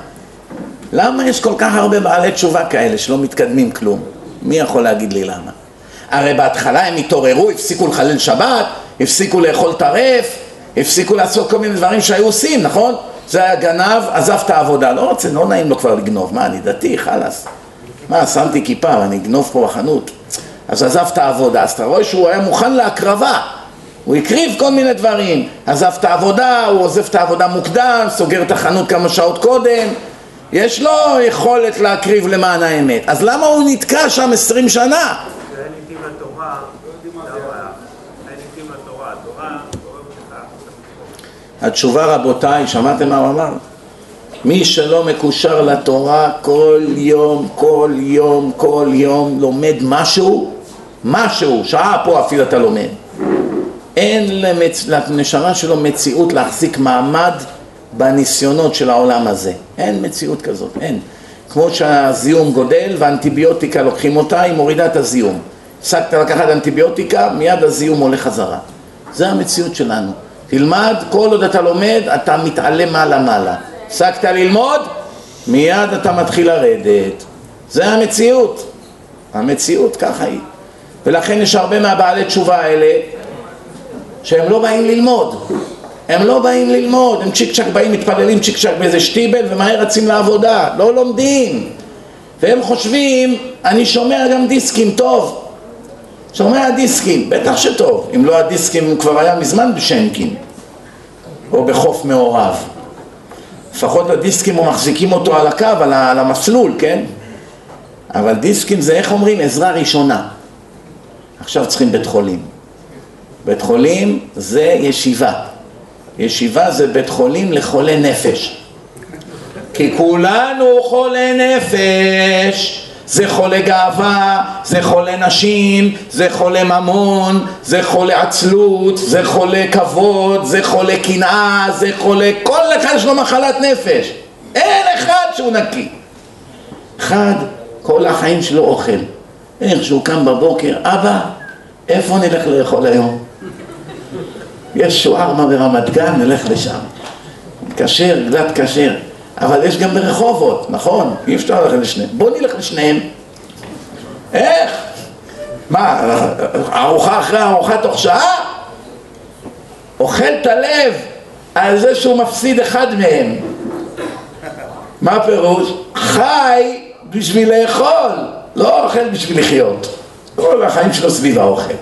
למה יש כל כך הרבה בעלי תשובה כאלה שלא מתקדמים כלום? מי יכול להגיד לי למה? הרי בהתחלה הם התעוררו, הפסיקו לחלל שבת, הפסיקו לאכול טרף, הפסיקו לעשות כל מיני דברים שהיו עושים, נכון? זה היה גנב, עזב את העבודה, לא רוצה, לא נעים לו כבר לגנוב, מה אני דתי, חלאס, מה שמתי כיפה ואני אגנוב פה בחנות, אז עזב את העבודה, אז אתה רואה שהוא היה מוכן להקרבה, הוא הקריב כל מיני דברים, עזב את העבודה, הוא עוזב את העבודה מוקדם, סוגר את החנות כמה שעות קודם, יש לו יכולת להקריב למען האמת, אז למה הוא נתקע שם עשרים שנה? התשובה רבותיי, שמעתם מה הוא אמר? מי שלא מקושר לתורה כל יום, כל יום, כל יום לומד משהו, משהו, שעה פה אפילו אתה לומד. אין למצ... לנשמה שלו מציאות להחזיק מעמד בניסיונות של העולם הזה. אין מציאות כזאת, אין. כמו שהזיהום גודל והאנטיביוטיקה לוקחים אותה, היא מורידה את הזיהום. הפסקת לקחת אנטיביוטיקה, מיד הזיהום עולה חזרה. זה המציאות שלנו. תלמד, כל עוד אתה לומד, אתה מתעלה מעלה-מעלה. הפסקת ללמוד, מיד אתה מתחיל לרדת. זה המציאות. המציאות ככה היא. ולכן יש הרבה מהבעלי תשובה האלה שהם לא באים ללמוד. הם לא באים ללמוד, הם צ'יק צ'אק באים, מתפללים צ'יק צ'אק באיזה שטיבל ומהר רצים לעבודה, לא לומדים. והם חושבים, אני שומע גם דיסקים, טוב, שומע דיסקים, בטח שטוב, אם לא הדיסקים כבר היה מזמן בשנקין או בחוף מעורב. לפחות הדיסקים הוא מחזיקים אותו על הקו, על המסלול, כן? אבל דיסקים זה איך אומרים? עזרה ראשונה. עכשיו צריכים בית חולים. בית חולים זה ישיבה. ישיבה זה בית חולים לחולי נפש. כי כולנו חולי נפש זה חולה גאווה, זה חולה נשים, זה חולה ממון, זה חולה עצלות, זה חולה כבוד, זה חולה קנאה, זה חולה... כל אחד יש לו מחלת נפש. אין אחד שהוא נקי. אחד, כל החיים שלו אוכל. איך שהוא קם בבוקר, אבא, איפה נלך לאכול היום? יש שוארמה ברמת גן, נלך לשם. כשר, גלת כשר. אבל יש גם ברחובות, נכון? אי אפשר ללכת לשניהם. בוא נלך לשניהם. איך? מה, ארוחה אחרי ארוחה תוך שעה? אוכל את הלב על זה שהוא מפסיד אחד מהם. מה הפירוש? חי בשביל לאכול, לא אוכל בשביל לחיות. כל החיים שלו סביב האוכל.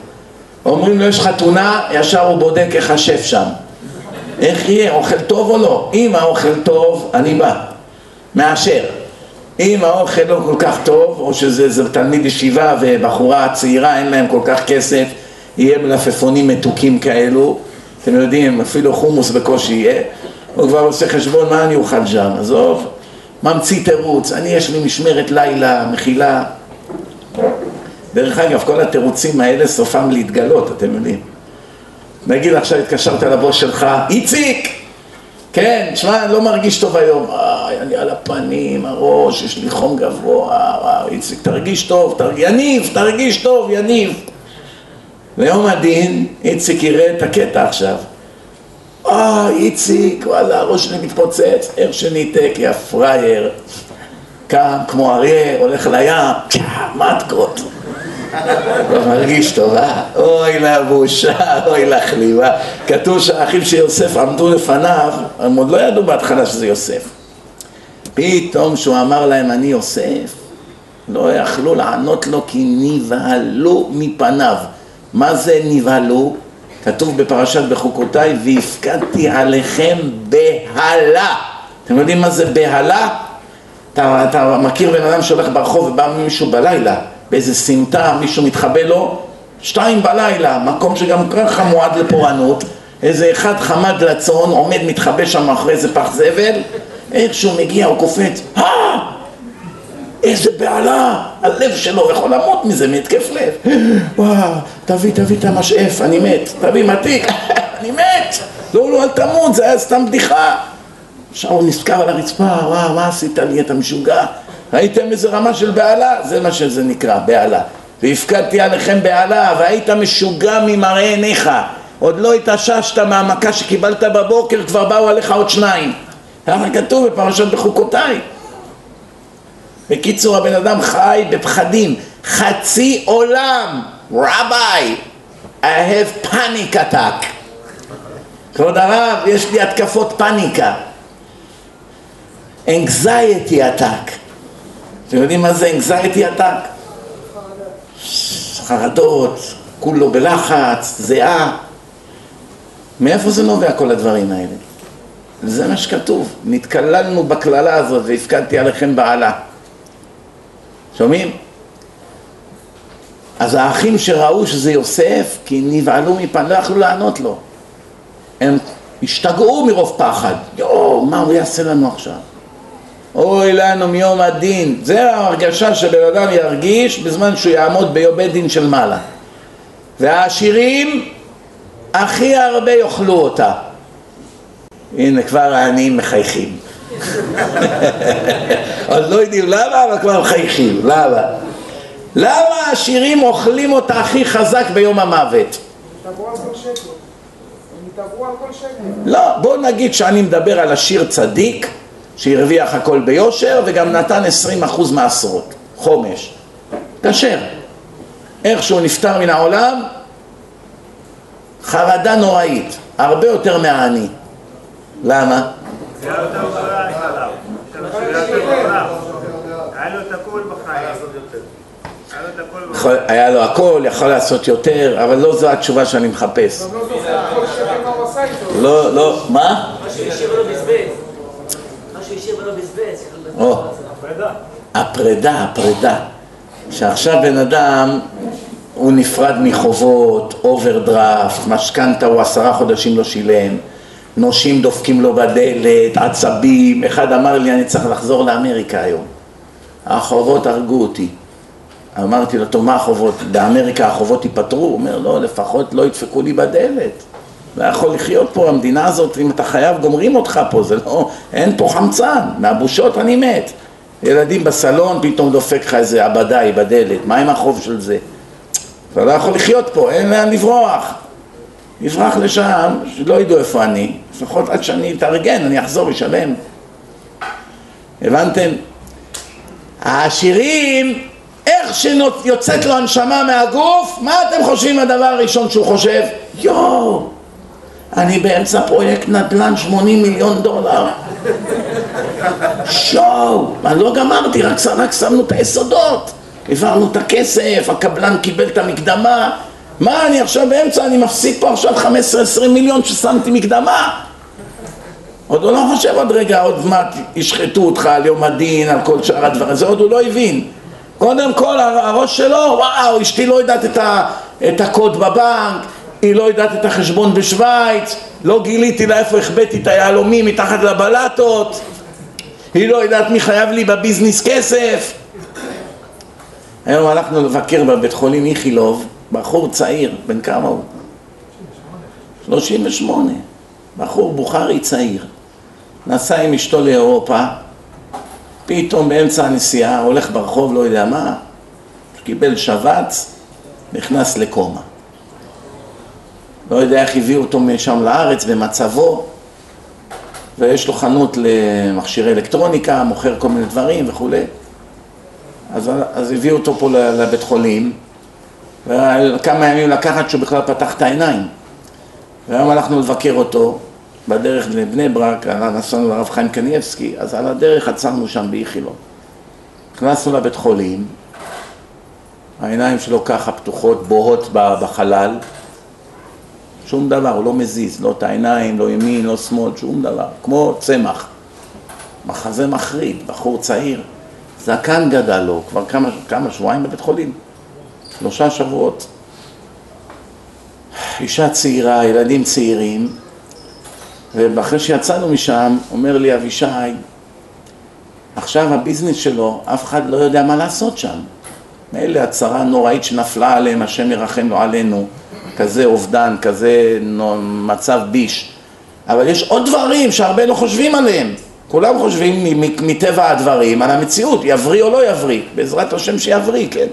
אומרים לו יש חתונה, ישר הוא בודק איך השף שם. איך יהיה, אוכל טוב או לא? אם האוכל טוב, אני בא, מאשר. אם האוכל לא כל כך טוב, או שזה תלמיד ישיבה ובחורה צעירה אין להם כל כך כסף, יהיה מלפפונים מתוקים כאלו, אתם יודעים, אפילו חומוס בקושי יהיה, הוא כבר עושה חשבון מה אני אוכל שם, עזוב, ממציא תירוץ, אני יש לי משמרת לילה, מחילה, דרך אגב, כל התירוצים האלה סופם להתגלות, אתם יודעים. נגיד עכשיו התקשרת לבוס שלך, איציק! כן, שמע, אני לא מרגיש טוב היום. איי, אני על הפנים, הראש, יש לי חום גבוה, איציק, תרגיש טוב, תרג... יניב, תרגיש טוב, יניב. ויום הדין, איציק יראה את הקטע עכשיו. אה, איציק, וואלה, הראש שלי מתפוצץ, איך שניתק, יא פראייר. קם כמו אריה, הולך לים, מתקות. לא מרגיש טוב, אה? אוי לבושה, אוי לכלימה. כתוב שהאחים של יוסף עמדו לפניו, הם עוד לא ידעו בהתחלה שזה יוסף. פתאום שהוא אמר להם אני יוסף, לא יכלו לענות לו כי נבהלו מפניו. מה זה נבהלו? כתוב בפרשת בחוקותיי, והפקדתי עליכם בהלה. אתם יודעים מה זה בהלה? אתה, אתה מכיר בן אדם שהולך ברחוב ובא מישהו בלילה, באיזה סמטה, מישהו מתחבא לו, שתיים בלילה, מקום שגם ככה מועד לפורענות, איזה אחד חמד לצאן, עומד מתחבא שם אחרי איזה פח זבל, איך שהוא מגיע הוא קופץ, אה! איזה בהלה, הלב שלו יכול למות מזה, מהתקף לב. וואו, תביא, תביא את המשאף, אני מת. תביא מתיק, [LAUGHS] אני מת. לא, לא, אל תמות, זה היה סתם בדיחה. עכשיו הוא נזכר על הרצפה, וואו, מה עשית לי, אתה משוגע? ראיתם איזה רמה של בהלה? זה מה שזה נקרא, בהלה. והפקדתי עליכם בהלה, והיית משוגע ממראה עיניך. עוד לא התאוששת מהמכה שקיבלת בבוקר, כבר באו עליך עוד שניים. ככה כתוב בפרשת בחוקותיי. בקיצור, הבן אדם חי בפחדים. חצי עולם, רביי, I have panic attack. כבוד הרב, יש לי התקפות פאניקה. anxiety attack. אתם יודעים מה זה anxiety attack? חרדות, כולו בלחץ, זיעה. מאיפה זה נובע כל הדברים האלה? זה מה שכתוב, נתקללנו בקללה הזאת והפקדתי עליכם בעלה. שומעים? אז האחים שראו שזה יוסף, כי נבהלו מפן, לא יכלו לענות לו. הם השתגעו מרוב פחד. יואו, מה הוא יעשה לנו עכשיו? אוי לנו מיום הדין. זה ההרגשה שבן אדם ירגיש בזמן שהוא יעמוד בית דין של מעלה. והעשירים הכי הרבה יאכלו אותה. הנה כבר העניים מחייכים. [LAUGHS] עוד לא יודעים למה, אבל כבר מחייכים. למה? למה העשירים אוכלים אותה הכי חזק ביום המוות? לא, בוא נגיד שאני מדבר על עשיר צדיק שהרוויח הכל ביושר וגם נתן 20% מעשרות, חומש. כשר. איך שהוא נפטר מן העולם, חרדה נוראית, הרבה יותר מהעני. למה? היה לו הכל, יכול לעשות יותר, אבל לא זו התשובה שאני מחפש. לא, לא, מה? מה שהשאיר ולא בזבז. מה שהשאיר ולא בזבז. הפרידה, הפרידה. שעכשיו בן אדם הוא נפרד מחובות, אוברדרפט, משכנתה הוא עשרה חודשים לא שילם, נושים דופקים לו בדלת, עצבים, אחד אמר לי אני צריך לחזור לאמריקה היום, החובות הרגו אותי. אמרתי לו, טוב מה החובות? באמריקה החובות ייפתרו? הוא אומר, לא, לפחות לא ידפקו לי בדלת. לא יכול לחיות פה, המדינה הזאת, אם אתה חייב, גומרים אותך פה, זה לא, אין פה חמצן, מהבושות אני מת. ילדים בסלון, פתאום דופק לך איזה עבדאי בדלת, מה עם החוב של זה? אתה לא יכול לחיות פה, אין לאן לברוח. נברח לשם, שלא ידעו איפה אני, לפחות עד שאני אתארגן, אני אחזור לשלם. הבנתם? העשירים, איך שיוצאת לו הנשמה מהגוף, מה אתם חושבים הדבר הראשון שהוא חושב? יואו, אני באמצע פרויקט נדל"ן 80 מיליון דולר. שואו, אני לא גמרתי, רק, רק שמנו את היסודות. העברנו את הכסף, הקבלן קיבל את המקדמה. מה, אני עכשיו באמצע, אני מפסיד פה עכשיו 15-20 מיליון ששמתי מקדמה? עוד הוא לא חושב עוד רגע, עוד מעט ישחטו אותך על יום הדין, על כל שאר הדברים, זה עוד הוא לא הבין. קודם כל הראש שלו, וואו, אשתי לא יודעת את, ה, את הקוד בבנק, היא לא יודעת את החשבון בשוויץ, לא גיליתי לה איפה החבאתי את היהלומים מתחת לבלטות, היא לא יודעת מי חייב לי בביזנס כסף. היום הלכנו לבקר בבית חולים איכילוב, בחור צעיר, בן כמה הוא? 38. בחור בוכרי צעיר. נסע עם אשתו לאירופה, פתאום באמצע הנסיעה, הולך ברחוב, לא יודע מה, קיבל שבץ, נכנס לקומה. לא יודע איך הביאו אותו משם לארץ במצבו, ויש לו חנות למכשירי אלקטרוניקה, מוכר כל מיני דברים וכולי. אז, אז הביאו אותו פה לבית חולים, וכמה ימים לקחת שהוא בכלל פתח את העיניים. והיום הלכנו לבקר אותו בדרך לבני ברק, נסענו לרב חיים קניאבסקי, אז על הדרך עצרנו שם באיכילוב. נכנסנו לבית חולים, העיניים שלו ככה פתוחות, בוהות בחלל, שום דבר, הוא לא מזיז, לא את העיניים, לא ימין, לא שמאל, שום דבר, כמו צמח. מחזה מחריד, בחור צעיר, זקן גדל לו, כבר כמה, כמה שבועיים בבית חולים, שלושה שבועות. אישה צעירה, ילדים צעירים, ואחרי שיצאנו משם, אומר לי אבישי, עכשיו הביזנס שלו, אף אחד לא יודע מה לעשות שם. מילא הצרה הנוראית שנפלה עליהם, השם ירחם לו עלינו, כזה אובדן, כזה מצב ביש. אבל יש עוד דברים שהרבה לא חושבים עליהם. כולם חושבים מטבע הדברים על המציאות, יבריא או לא יבריא, בעזרת השם שיבריא, כן?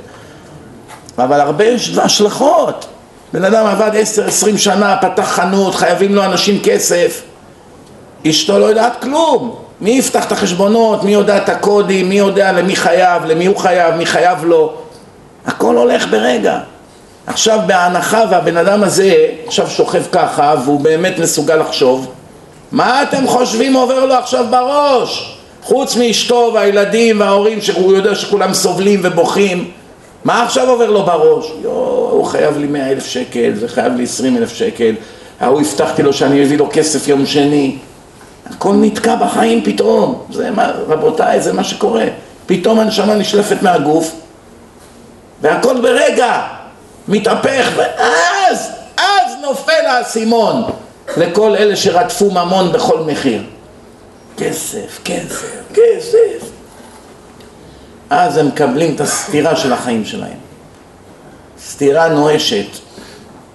אבל הרבה יש השלכות. בן אדם עבד עשר, עשרים שנה, פתח חנות, חייבים לו אנשים כסף, אשתו לא יודעת כלום. מי יפתח את החשבונות, מי יודע את הקודים, מי יודע למי חייב, למי הוא חייב, מי חייב לו. הכל הולך ברגע. עכשיו בהנחה והבן אדם הזה עכשיו שוכב ככה והוא באמת מסוגל לחשוב, מה אתם חושבים עובר לו עכשיו בראש? חוץ מאשתו והילדים וההורים שהוא יודע שכולם סובלים ובוכים מה עכשיו עובר לו בראש? יואו, הוא חייב לי מאה אלף שקל, זה חייב לי עשרים אלף שקל. ההוא הבטחתי לו שאני אביא לו כסף יום שני. הכל נתקע בחיים פתאום, זה מה, רבותיי, זה מה שקורה. פתאום הנשמה נשלפת מהגוף והכל ברגע מתהפך ואז, אז נופל האסימון לכל אלה שרדפו ממון בכל מחיר. כסף, כסף, כסף. אז הם מקבלים את הסתירה של החיים שלהם. סתירה נואשת.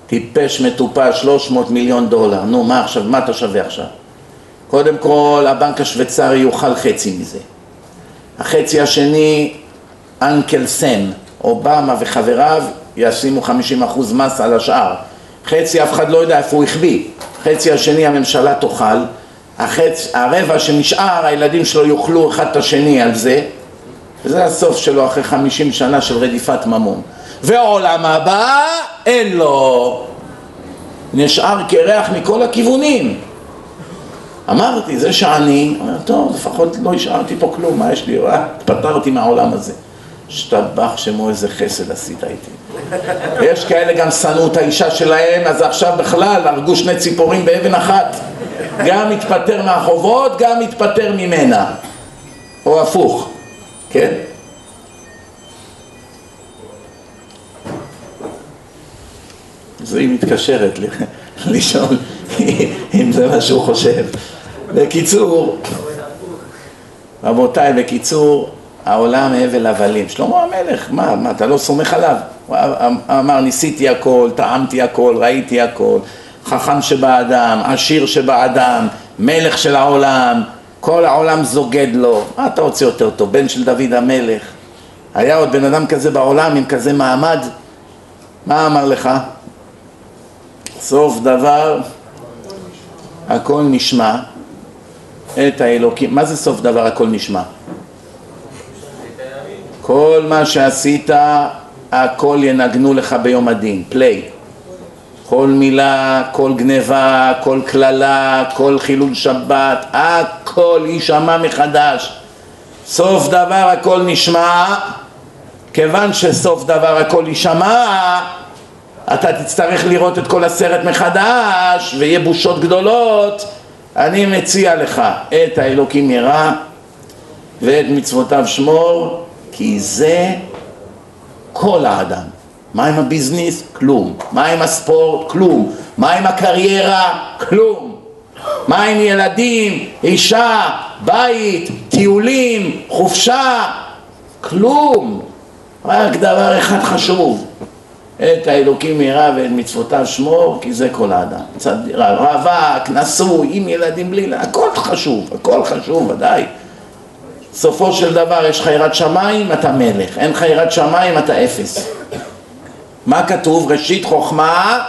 טיפש מטופש 300 מיליון דולר. נו מה עכשיו, מה אתה שווה עכשיו? קודם כל הבנק השוויצרי יאכל חצי מזה. החצי השני אנקל סם אובמה וחבריו ישימו 50% מס על השאר. חצי אף אחד לא יודע איפה הוא החביא. חצי השני הממשלה תאכל. החצ... הרבע שנשאר הילדים שלו יאכלו אחד את השני על זה. וזה הסוף שלו אחרי 50 שנה של רדיפת ממון. ועולם הבא אין לו. נשאר קרח מכל הכיוונים. אמרתי, זה שאני, אומר, טוב, לפחות לא השארתי פה כלום, מה יש לי, אה, התפטרתי מהעולם הזה. השתבח שמו איזה חסד עשית איתי. יש כאלה גם שנאו את האישה שלהם, אז עכשיו בכלל הרגו שני ציפורים באבן אחת. גם מתפטר מהחובות, גם מתפטר ממנה. או הפוך, כן? אז היא מתקשרת [LAUGHS] לשאול [LAUGHS] אם זה מה שהוא חושב. בקיצור, רבותיי, בקיצור, העולם הבל הבלים. שלמה המלך, מה, מה, אתה לא סומך עליו? הוא אמר, ניסיתי הכל, טעמתי הכל, ראיתי הכל, חכם שבאדם, עשיר שבאדם, מלך של העולם, כל העולם זוגד לו. מה אתה רוצה יותר טוב? בן של דוד המלך. היה עוד בן אדם כזה בעולם עם כזה מעמד? מה אמר לך? סוף דבר, הכל נשמע את האלוקים. מה זה סוף דבר הכל נשמע? כל מה שעשית, הכל ינגנו לך ביום הדין, פליי. כל מילה, כל גניבה, כל קללה, כל חילול שבת, הכל יישמע מחדש. סוף דבר הכל נשמע, כיוון שסוף דבר הכל יישמע, אתה תצטרך לראות את כל הסרט מחדש, ויהיה בושות גדולות. אני מציע לך את האלוקים ירא ואת מצוותיו שמור, כי זה כל האדם. מה עם הביזנס? כלום. מה עם הספורט? כלום. מה עם הקריירה? כלום. מה עם ילדים, אישה, בית, טיולים, חופשה? כלום. רק דבר אחד חשוב, את האלוקים ירא ואת מצוותיו שמור, כי זה כל האדם. רווק, נשוי, עם ילדים בלי, הכל חשוב, הכל חשוב, ודאי. סופו של דבר יש לך יראת שמיים, אתה מלך, אין לך יראת שמיים, אתה אפס. מה כתוב? ראשית חוכמה,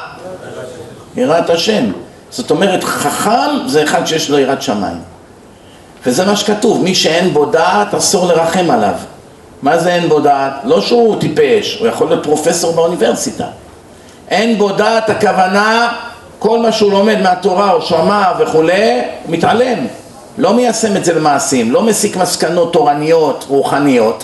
יראת השם. זאת אומרת, חכם זה אחד שיש לו יראת שמיים. וזה מה שכתוב, מי שאין בו דעת, אסור לרחם עליו. מה זה אין בו דעת? לא שהוא טיפש, הוא יכול להיות פרופסור באוניברסיטה. אין בו דעת, הכוונה, כל מה שהוא לומד מהתורה או שמע וכולי, מתעלם. לא מיישם את זה למעשים, לא מסיק מסקנות תורניות, רוחניות.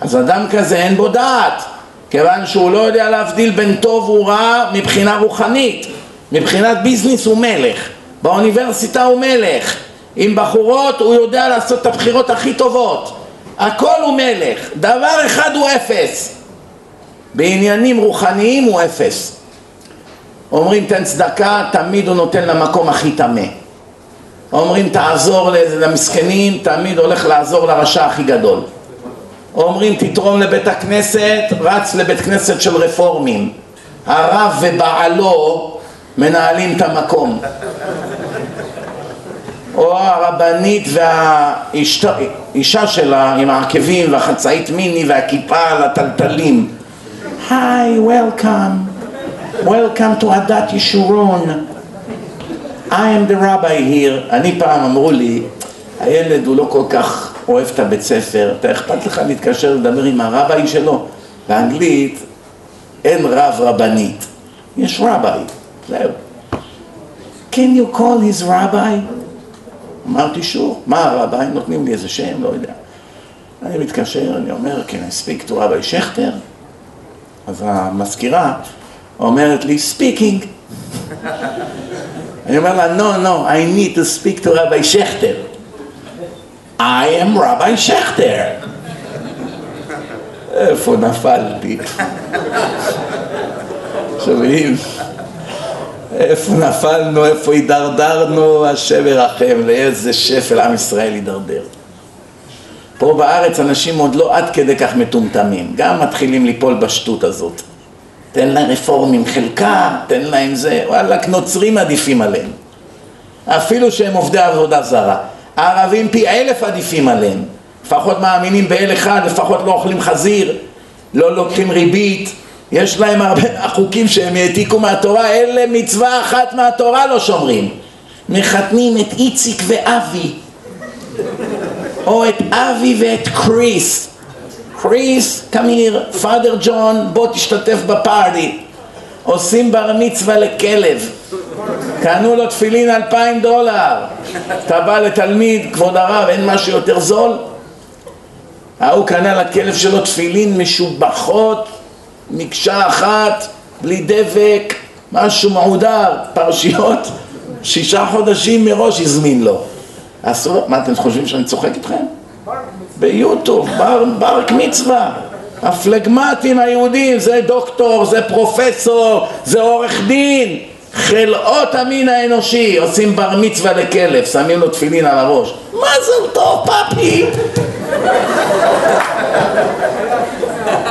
אז אדם כזה אין בו דעת, כיוון שהוא לא יודע להבדיל בין טוב ורע מבחינה רוחנית. מבחינת ביזנס הוא מלך, באוניברסיטה הוא מלך, עם בחורות הוא יודע לעשות את הבחירות הכי טובות, הכל הוא מלך, דבר אחד הוא אפס, בעניינים רוחניים הוא אפס. אומרים תן צדקה, תמיד הוא נותן למקום הכי טמא. אומרים תעזור למסכנים, תמיד הולך לעזור לרשע הכי גדול. אומרים תתרום לבית הכנסת, רץ לבית כנסת של רפורמים. הרב ובעלו מנהלים את המקום. או הרבנית והאישה שלה עם העקבים והחצאית מיני והכיפה על הטלטלים. היי, וולקאם. Welcome to עדת ישורון. I am the rabbi here. אני פעם אמרו לי, הילד הוא לא כל כך אוהב את הבית ספר, אתה אכפת לך להתקשר לדבר עם הרביי שלו? באנגלית אין רב רבנית, יש רביי. זהו. Can you call his rabbi? אמרתי שוב, מה הרביי? נותנים לי איזה שם, לא יודע. אני מתקשר, אני אומר, can I speak to רבי שכטר? אז המזכירה אומרת לי, speaking. אני אומר לה, no, no, I need to speak to רבי שכטר. I am רבי שכטר. איפה נפלתי? שומעים? איפה נפלנו, איפה הידרדרנו, השם ירחם, לאיזה שפל עם ישראל הידרדר. פה בארץ אנשים עוד לא עד כדי כך מטומטמים, גם מתחילים ליפול בשטות הזאת. תן לרפורמים חלקה, תן להם זה, וואלכ, נוצרים עדיפים עליהם. אפילו שהם עובדי עבודה זרה. הערבים פי אלף עדיפים עליהם. לפחות מאמינים באל אחד, לפחות לא אוכלים חזיר, לא לוקחים ריבית, יש להם הרבה [LAUGHS] החוקים שהם העתיקו מהתורה, אלה מצווה אחת מהתורה לא שומרים. מחתנים את איציק ואבי, או את אבי ואת קריס. קריס, קמיר, פאדר ג'ון, בוא תשתתף בפארטי. עושים בר מצווה לכלב. קנו לו תפילין אלפיים דולר. אתה בא לתלמיד, כבוד הרב, אין משהו יותר זול? ההוא קנה לכלב שלו תפילין משובחות מקשה אחת, בלי דבק, משהו מעודר, פרשיות, שישה חודשים מראש הזמין לו. אסור, מה אתם חושבים שאני צוחק איתכם? ביוטיוב, בר, ברק מצווה. הפלגמטים היהודים, זה דוקטור, זה פרופסור, זה עורך דין. חלאות המין האנושי, עושים בר מצווה לכלב, שמים לו תפילין על הראש. מה זה טוב, פאפי?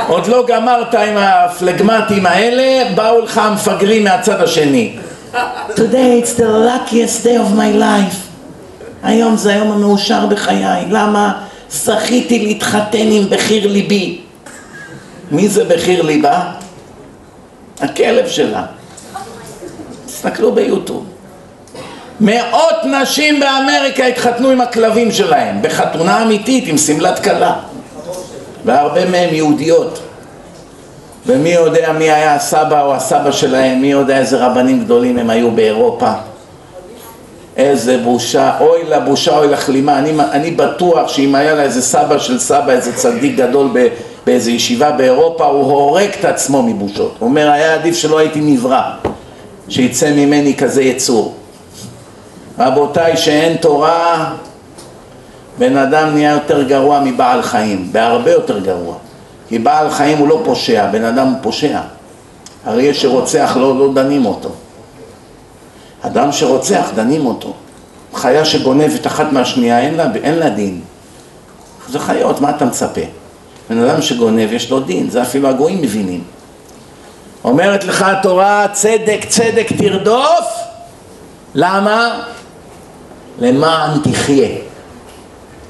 עוד לא גמרת עם הפלגמטים האלה, באו לך המפגרים מהצד השני. Today it's the luckiest day of my life. היום זה היום המאושר בחיי. למה? זכיתי להתחתן עם בחיר ליבי. מי זה בחיר ליבה? הכלב שלה. תסתכלו ביוטיוב. מאות נשים באמריקה התחתנו עם הכלבים שלהם, בחתונה אמיתית עם שמלת כלה. והרבה מהן יהודיות. ומי יודע מי היה הסבא או הסבא שלהם, מי יודע איזה רבנים גדולים הם היו באירופה. איזה בושה, אוי לבושה, אוי לכלימה. אני, אני בטוח שאם היה לה איזה סבא של סבא, איזה צדיק גדול ב, באיזה ישיבה באירופה, הוא הורג את עצמו מבושות. הוא אומר, היה עדיף שלא הייתי נברא, שיצא ממני כזה יצור. רבותיי, שאין תורה, בן אדם נהיה יותר גרוע מבעל חיים, בהרבה יותר גרוע. כי בעל חיים הוא לא פושע, בן אדם הוא פושע. אריה שרוצח לא, לא דנים אותו. אדם שרוצח דנים אותו. חיה שגונבת אחת מהשנייה אין לה, אין לה דין. זה חיות, מה אתה מצפה? בן אדם שגונב יש לו דין, זה אפילו הגויים מבינים. אומרת לך התורה, צדק צדק תרדוף, למה? למען תחיה,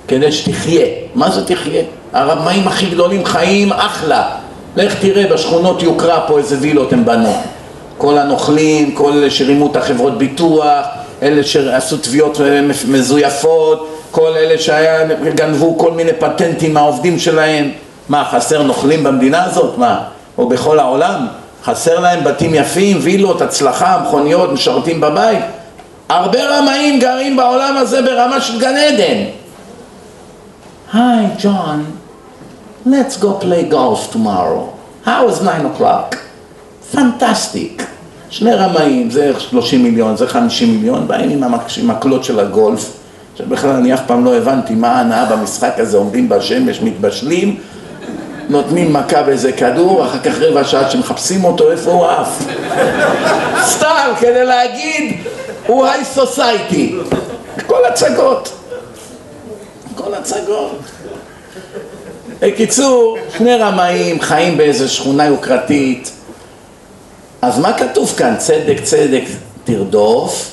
כדי שתחיה. מה זה תחיה? הרמאים הכי גדולים חיים אחלה. לך תראה בשכונות יוקרה פה איזה וילות הם בנו. כל הנוכלים, כל אלה שרימו את החברות ביטוח, אלה שעשו תביעות מזויפות, כל אלה שגנבו כל מיני פטנטים מהעובדים שלהם. מה, חסר נוכלים במדינה הזאת? מה? או בכל העולם? חסר להם בתים יפים, וילות, הצלחה, מכוניות, משרתים בבית? הרבה רמאים גרים בעולם הזה ברמה של גן עדן. היי, ג'ון, let's go play golf tomorrow. How is 9 o'clock? פנטסטיק. שני רמאים, זה 30 מיליון, זה 50 מיליון, באים עם המקלות של הגולף, שבכלל אני אף פעם לא הבנתי מה ההנאה במשחק הזה, עומדים בשמש, מתבשלים, נותנים מכה באיזה כדור, אחר כך רבע שעה שמחפשים אותו, איפה הוא עף? סתם, כדי להגיד, הוא היי סוסייטי. כל הצגות. כל הצגות. בקיצור, שני רמאים חיים באיזה שכונה יוקרתית. אז מה כתוב כאן? צדק צדק תרדוף,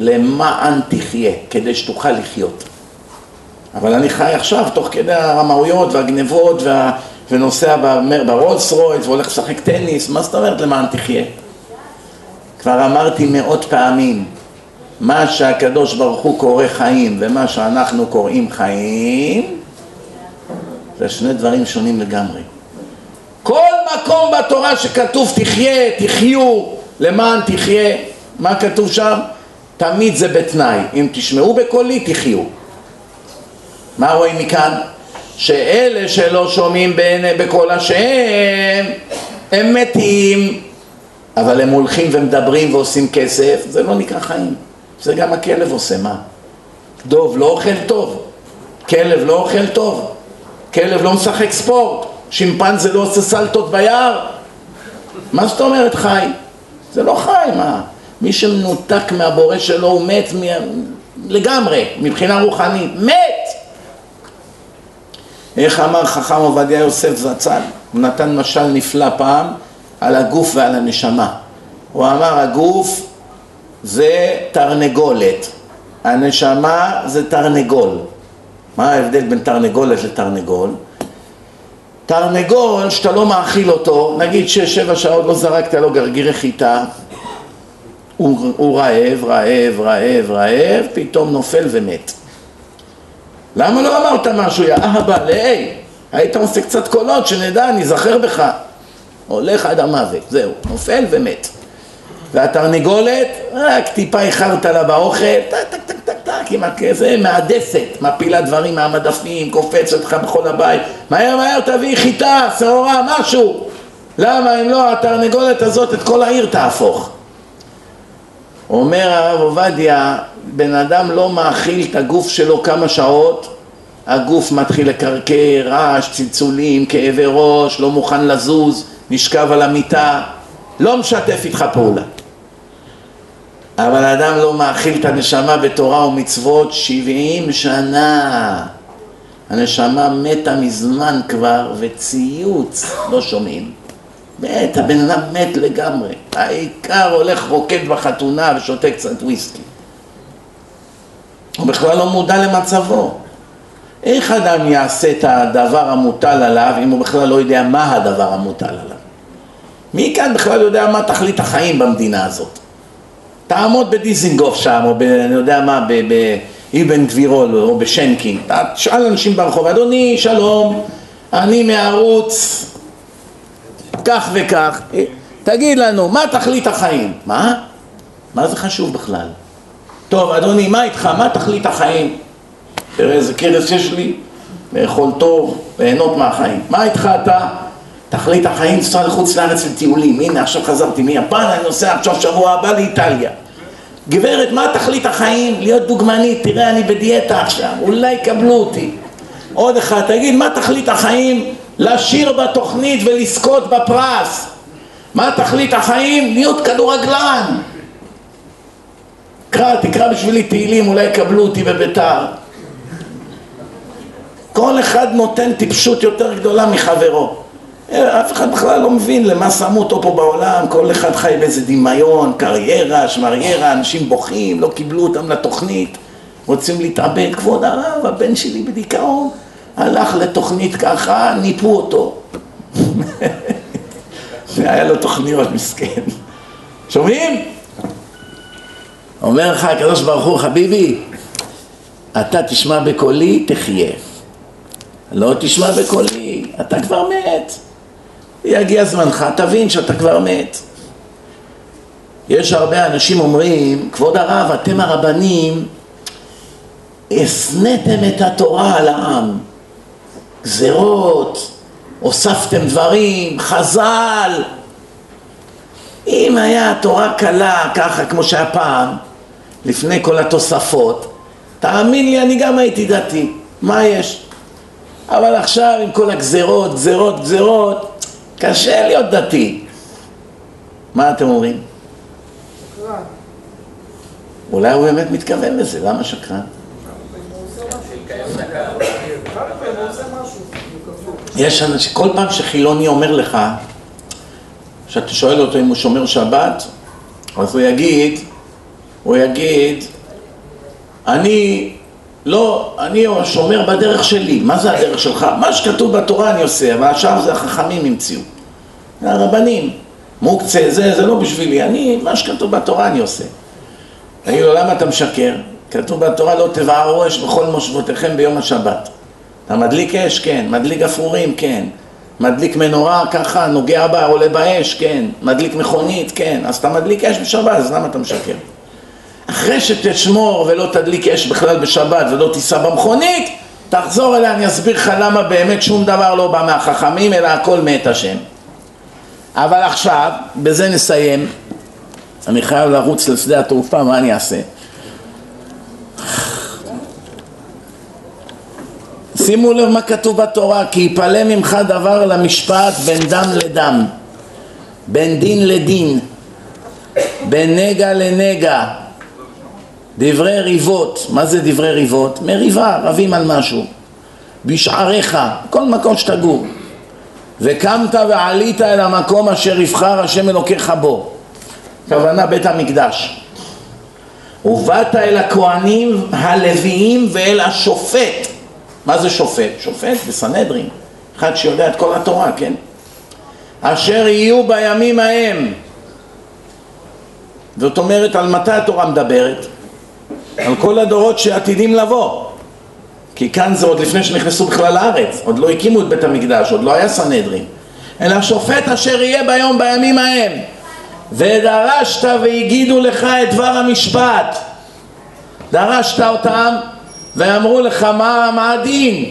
למען תחיה, כדי שתוכל לחיות. אבל אני חי עכשיו תוך כדי הרמאויות והגנבות וה... ונוסע ברולס רויס והולך לשחק טניס, מה זאת אומרת למען תחיה? כבר אמרתי מאות פעמים, מה שהקדוש ברוך הוא קורא חיים ומה שאנחנו קוראים חיים זה שני דברים שונים לגמרי. כל מקום בתורה שכתוב תחיה, תחיו, למען תחיה, מה כתוב שם? תמיד זה בתנאי, אם תשמעו בקולי תחיו. מה רואים מכאן? שאלה שלא שומעים בקול השם הם מתים אבל הם הולכים ומדברים ועושים כסף זה לא נקרא חיים זה גם הכלב עושה, מה? דוב לא אוכל טוב כלב לא אוכל טוב כלב לא משחק ספורט שימפנזה לא עושה סלטות ביער מה זאת אומרת חי? זה לא חי, מה? מי שמנותק מהבורא שלו הוא מת מ... לגמרי, מבחינה רוחנית, מת! איך אמר חכם עובדיה יוסף זצ"ל? הוא נתן משל נפלא פעם על הגוף ועל הנשמה. הוא אמר הגוף זה תרנגולת, הנשמה זה תרנגול. מה ההבדל בין תרנגולת לתרנגול? תרנגול שאתה לא מאכיל אותו, נגיד שש-שבע שעות לא זרקת לו גרגירי חיטה, הוא, הוא רעב, רעב, רעב, רעב, פתאום נופל ומת. למה לא אמרת משהו, יא אבא, להי, היית עושה קצת קולות, שנדע, ניזכר בך. הולך עד המוות, זהו, נופל ומת. והתרנגולת, רק טיפה איחרת לה באוכל, טק טק טק טק טק, עם הכזה, מהדסת, מפילה דברים מהמדפים, קופצת לך בכל הבית, מהר מהר תביא חיטה, שעורה, משהו. למה אם לא התרנגולת הזאת את כל העיר תהפוך? אומר הרב עובדיה, בן אדם לא מאכיל את הגוף שלו כמה שעות, הגוף מתחיל לקרקר, רעש, צלצולים, כאבי ראש, לא מוכן לזוז, נשכב על המיטה, לא משתף איתך פעולה. אבל האדם לא מאכיל את הנשמה בתורה ומצוות שבעים שנה. הנשמה מתה מזמן כבר, וציוץ לא שומעים. מת, הבן אדם מת לגמרי. העיקר הולך רוקד בחתונה ושותה קצת וויסקי. הוא בכלל לא מודע למצבו. איך אדם יעשה את הדבר המוטל עליו אם הוא בכלל לא יודע מה הדבר המוטל עליו? מי כאן בכלל יודע מה תכלית החיים במדינה הזאת? תעמוד בדיזינגוף שם, או ב... אני יודע מה, באבן גבירול, או בשנקין, תשאל אנשים ברחוב, אדוני, שלום, אני מערוץ כך וכך, תגיד לנו, מה תכלית החיים? מה? מה זה חשוב בכלל? טוב, אדוני, מה איתך? מה תכלית החיים? תראה איזה כרס יש לי, לאכול טוב, ליהנות מהחיים. מה איתך אתה? תכלית החיים לנסוע לחוץ לארץ לטיולים. הנה, עכשיו חזרתי מיפן, אני נוסע עכשיו שבוע הבא לאיטליה. גברת, מה תכלית החיים? להיות דוגמנית, תראה, אני בדיאטה עכשיו, אולי יקבלו אותי. עוד אחד, תגיד, מה תכלית החיים? לשיר בתוכנית ולזכות בפרס. מה תכלית החיים? להיות כדורגלן. קרא, תקרא בשבילי תהילים, אולי יקבלו אותי בביתר. כל אחד נותן טיפשות יותר גדולה מחברו. אף אחד בכלל לא מבין למה שמו אותו פה בעולם, כל אחד חי באיזה דמיון, קריירה, שמריירה, אנשים בוכים, לא קיבלו אותם לתוכנית, רוצים להתאבד. כבוד הרב, הבן שלי בדיכאון, הלך לתוכנית ככה, ניפו אותו. [LAUGHS] והיה לו תוכניות, מסכן. שומעים? אומר לך הקדוש ברוך הוא, חביבי, אתה תשמע בקולי, תחיה. לא תשמע בקולי, אתה כבר מת. יגיע זמנך, תבין שאתה כבר מת. יש הרבה אנשים אומרים, כבוד הרב, אתם הרבנים, השנאתם את התורה על העם. גזרות, הוספתם דברים, חז"ל. אם היה התורה קלה ככה כמו שהיה פעם, לפני כל התוספות, תאמין לי, אני גם הייתי דתי. מה יש? אבל עכשיו עם כל הגזרות, גזרות, גזרות, קשה להיות דתי. מה אתם אומרים? שקרן. אולי הוא באמת מתכוון לזה, למה שקרן? יש אנשים, כל פעם שחילוני אומר לך, שאתה שואל אותו אם הוא שומר שבת, אז הוא יגיד, הוא יגיד, אני לא, אני שומר בדרך שלי. מה זה הדרך שלך? מה שכתוב בתורה אני עושה, אבל השאר זה החכמים המציאו. הרבנים, מוקצה, זה, זה לא בשבילי, אני, מה שכתוב בתורה אני עושה. תגיד לו, למה אתה משקר? כתוב בתורה לא תבערו אש בכל מושבותיכם ביום השבת. אתה מדליק אש? כן. מדליק גפרורים? כן. מדליק מנורה ככה, נוגע בה, עולה באש? כן. מדליק מכונית? כן. אז אתה מדליק אש בשבת, אז למה אתה משקר? אחרי שתשמור ולא תדליק אש בכלל בשבת ולא תיסע במכונית, תחזור אליה, אני אסביר לך למה באמת שום דבר לא בא מהחכמים, אלא הכל מאת השם. אבל עכשיו, בזה נסיים. אני חייב לרוץ לשדה התעופה, מה אני אעשה? שימו לב מה כתוב בתורה, כי יפלא ממך דבר למשפט בין דם לדם, בין דין לדין, בין נגע לנגע, דברי ריבות, מה זה דברי ריבות? מריבה, רבים על משהו. בשעריך, כל מקום שתגור. וקמת ועלית אל המקום אשר יבחר השם אלוקיך בו. כוונה בית המקדש. ובאת אל הכהנים הלוויים ואל השופט. מה זה שופט? שופט בסנהדרין. אחד שיודע את כל התורה, כן? אשר יהיו בימים ההם. זאת אומרת, על מתי התורה מדברת? על כל הדורות שעתידים לבוא. כי כאן זה עוד לפני שנכנסו בכלל לארץ, עוד לא הקימו את בית המקדש, עוד לא היה סנהדרין. אלא שופט אשר יהיה ביום בימים ההם. ודרשת והגידו לך את דבר המשפט. דרשת אותם ואמרו לך מה, מה הדין.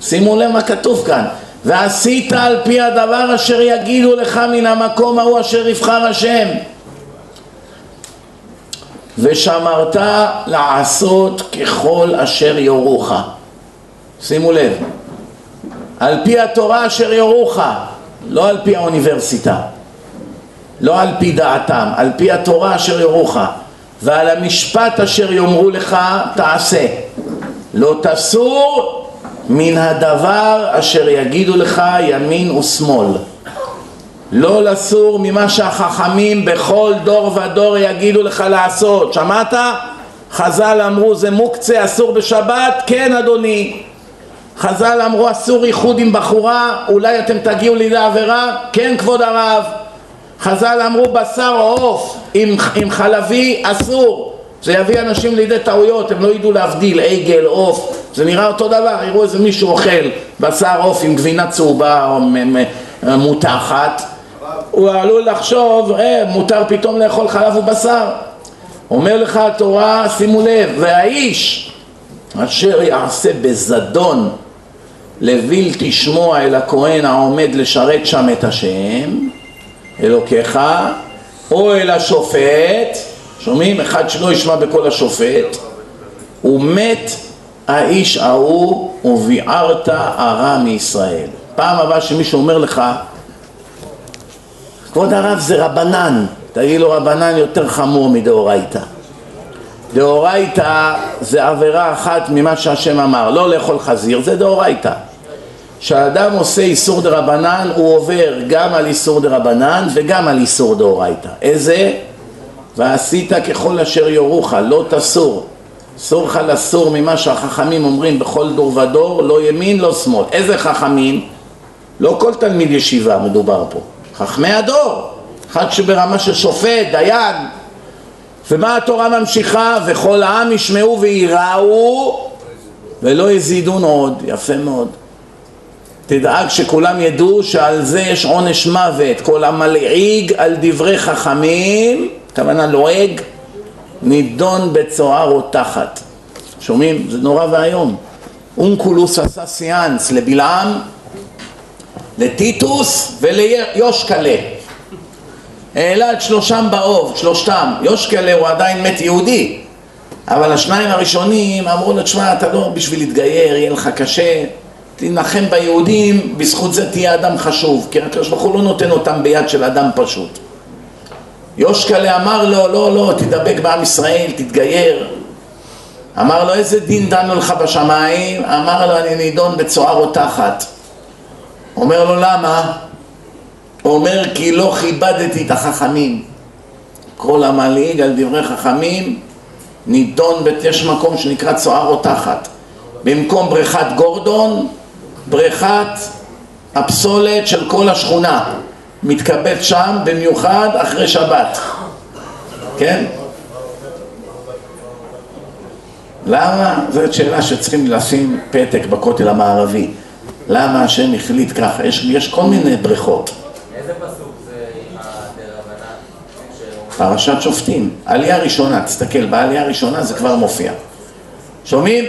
שימו לב מה כתוב כאן. ועשית על פי הדבר אשר יגידו לך מן המקום ההוא אשר יבחר השם. ושמרת לעשות ככל אשר יורוך. שימו לב, על פי התורה אשר יורוך, לא על פי האוניברסיטה, לא על פי דעתם, על פי התורה אשר יורוך, ועל המשפט אשר יאמרו לך תעשה. לא תסור מן הדבר אשר יגידו לך ימין ושמאל. לא לסור ממה שהחכמים בכל דור ודור יגידו לך לעשות. שמעת? חז"ל אמרו זה מוקצה אסור בשבת? כן אדוני. חז"ל אמרו אסור איחוד עם בחורה, אולי אתם תגיעו לידי עבירה? כן כבוד הרב. חז"ל אמרו בשר עוף עם, עם חלבי אסור. זה יביא אנשים לידי טעויות, הם לא ידעו להבדיל עגל, עוף, זה נראה אותו דבר, יראו איזה מישהו אוכל בשר עוף עם גבינה צהובה או מותחת הוא עלול לחשוב, אה, מותר פתאום לאכול חלב ובשר. אומר לך התורה, שימו לב, והאיש אשר יעשה בזדון לביל תשמוע אל הכהן העומד לשרת שם את השם, אלוקיך, או אל השופט, שומעים? אחד שלא ישמע בקול השופט, ומת האיש ההוא וביערת הרע מישראל. פעם הבאה שמישהו אומר לך כבוד הרב זה רבנן, תגיד לו רבנן יותר חמור מדאורייתא. דאורייתא זה עבירה אחת ממה שהשם אמר, לא לאכול חזיר, זה דאורייתא. כשאדם עושה איסור דרבנן הוא עובר גם על איסור דרבנן וגם על איסור דאורייתא. איזה? ועשית ככל אשר יורוך, לא תסור. אסור לך לסור ממה שהחכמים אומרים בכל דור ודור, לא ימין לא שמאל. איזה חכמים? לא כל תלמיד ישיבה מדובר פה. חכמי הדור. אחד שברמה של שופט, דיין. ומה התורה ממשיכה? וכל העם ישמעו וייראו ולא יזידון עוד. יפה מאוד. תדאג שכולם ידעו שעל זה יש עונש מוות. כל המלעיג על דברי חכמים, הכוונה לועג, נידון בצוהר או תחת. שומעים? זה נורא ואיום. אונקולוס עשה סיאנס לבלעם, לטיטוס וליושקלה. העלה את שלושם באוב, שלושתם. יושקלה הוא עדיין מת יהודי, אבל השניים הראשונים אמרו לו, תשמע, אתה לא בשביל להתגייר, יהיה לך קשה, תנחם ביהודים, בזכות זה תהיה אדם חשוב, כי הקדוש ברוך הוא לא נותן אותם ביד של אדם פשוט. יושקלה אמר לו, לא, לא, תדבק בעם ישראל, תתגייר. אמר לו, איזה דין דנו לך בשמיים? אמר לו, אני נידון בצוהר או תחת. אומר לו, למה? אומר, כי לא כיבדתי את החכמים. כל המלעיג על דברי חכמים נידון, יש מקום שנקרא צוהר או תחת. במקום בריכת גורדון, בריכת הפסולת של כל השכונה. מתקבץ שם במיוחד אחרי שבת, כן? למה? זאת שאלה שצריכים לשים פתק בכותל המערבי. למה השם החליט ככה? יש, יש כל מיני בריכות. איזה פסוק זה עם הדרבנן? פרשת שופטים, עלייה ראשונה, תסתכל, בעלייה הראשונה זה כבר מופיע. שומעים?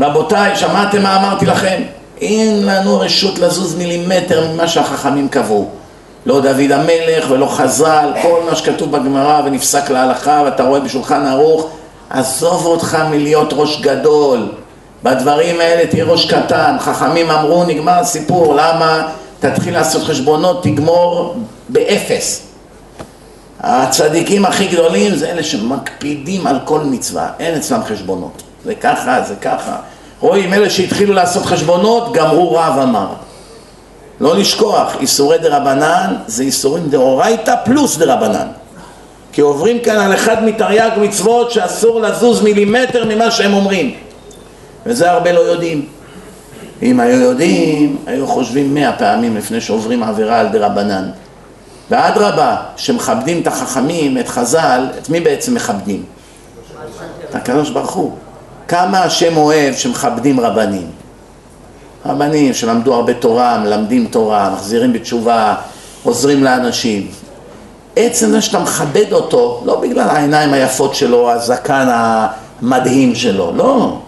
רבותיי, שמעתם מה אמרתי לכם? אין לנו רשות לזוז מילימטר ממה שהחכמים קבעו. לא דוד המלך ולא חז"ל, כל מה שכתוב בגמרא ונפסק להלכה ואתה רואה בשולחן ערוך, עזוב אותך מלהיות ראש גדול, בדברים האלה תהיה ראש קטן, חכמים אמרו נגמר הסיפור, למה תתחיל לעשות חשבונות, תגמור באפס. הצדיקים הכי גדולים זה אלה שמקפידים על כל מצווה, אין אצלם חשבונות, זה ככה, זה ככה. רואים, אלה שהתחילו לעשות חשבונות, גמרו רב אמר. לא לשכוח, איסורי דה רבנן זה איסורים דאורייתא פלוס דה רבנן. כי עוברים כאן על אחד מתרי"ג מצוות שאסור לזוז מילימטר ממה שהם אומרים. וזה הרבה לא יודעים. אם היו יודעים, היו חושבים מאה פעמים לפני שעוברים עבירה על דה רבנן. ואדרבה, שמכבדים את החכמים, את חז"ל, את מי בעצם מכבדים? את הקדוש ברוך הוא. כמה השם אוהב שמכבדים רבנים. רבנים שלמדו הרבה תורה, מלמדים תורה, מחזירים בתשובה, עוזרים לאנשים. עצם זה שאתה מכבד אותו, לא בגלל העיניים היפות שלו, הזקן המדהים שלו, לא.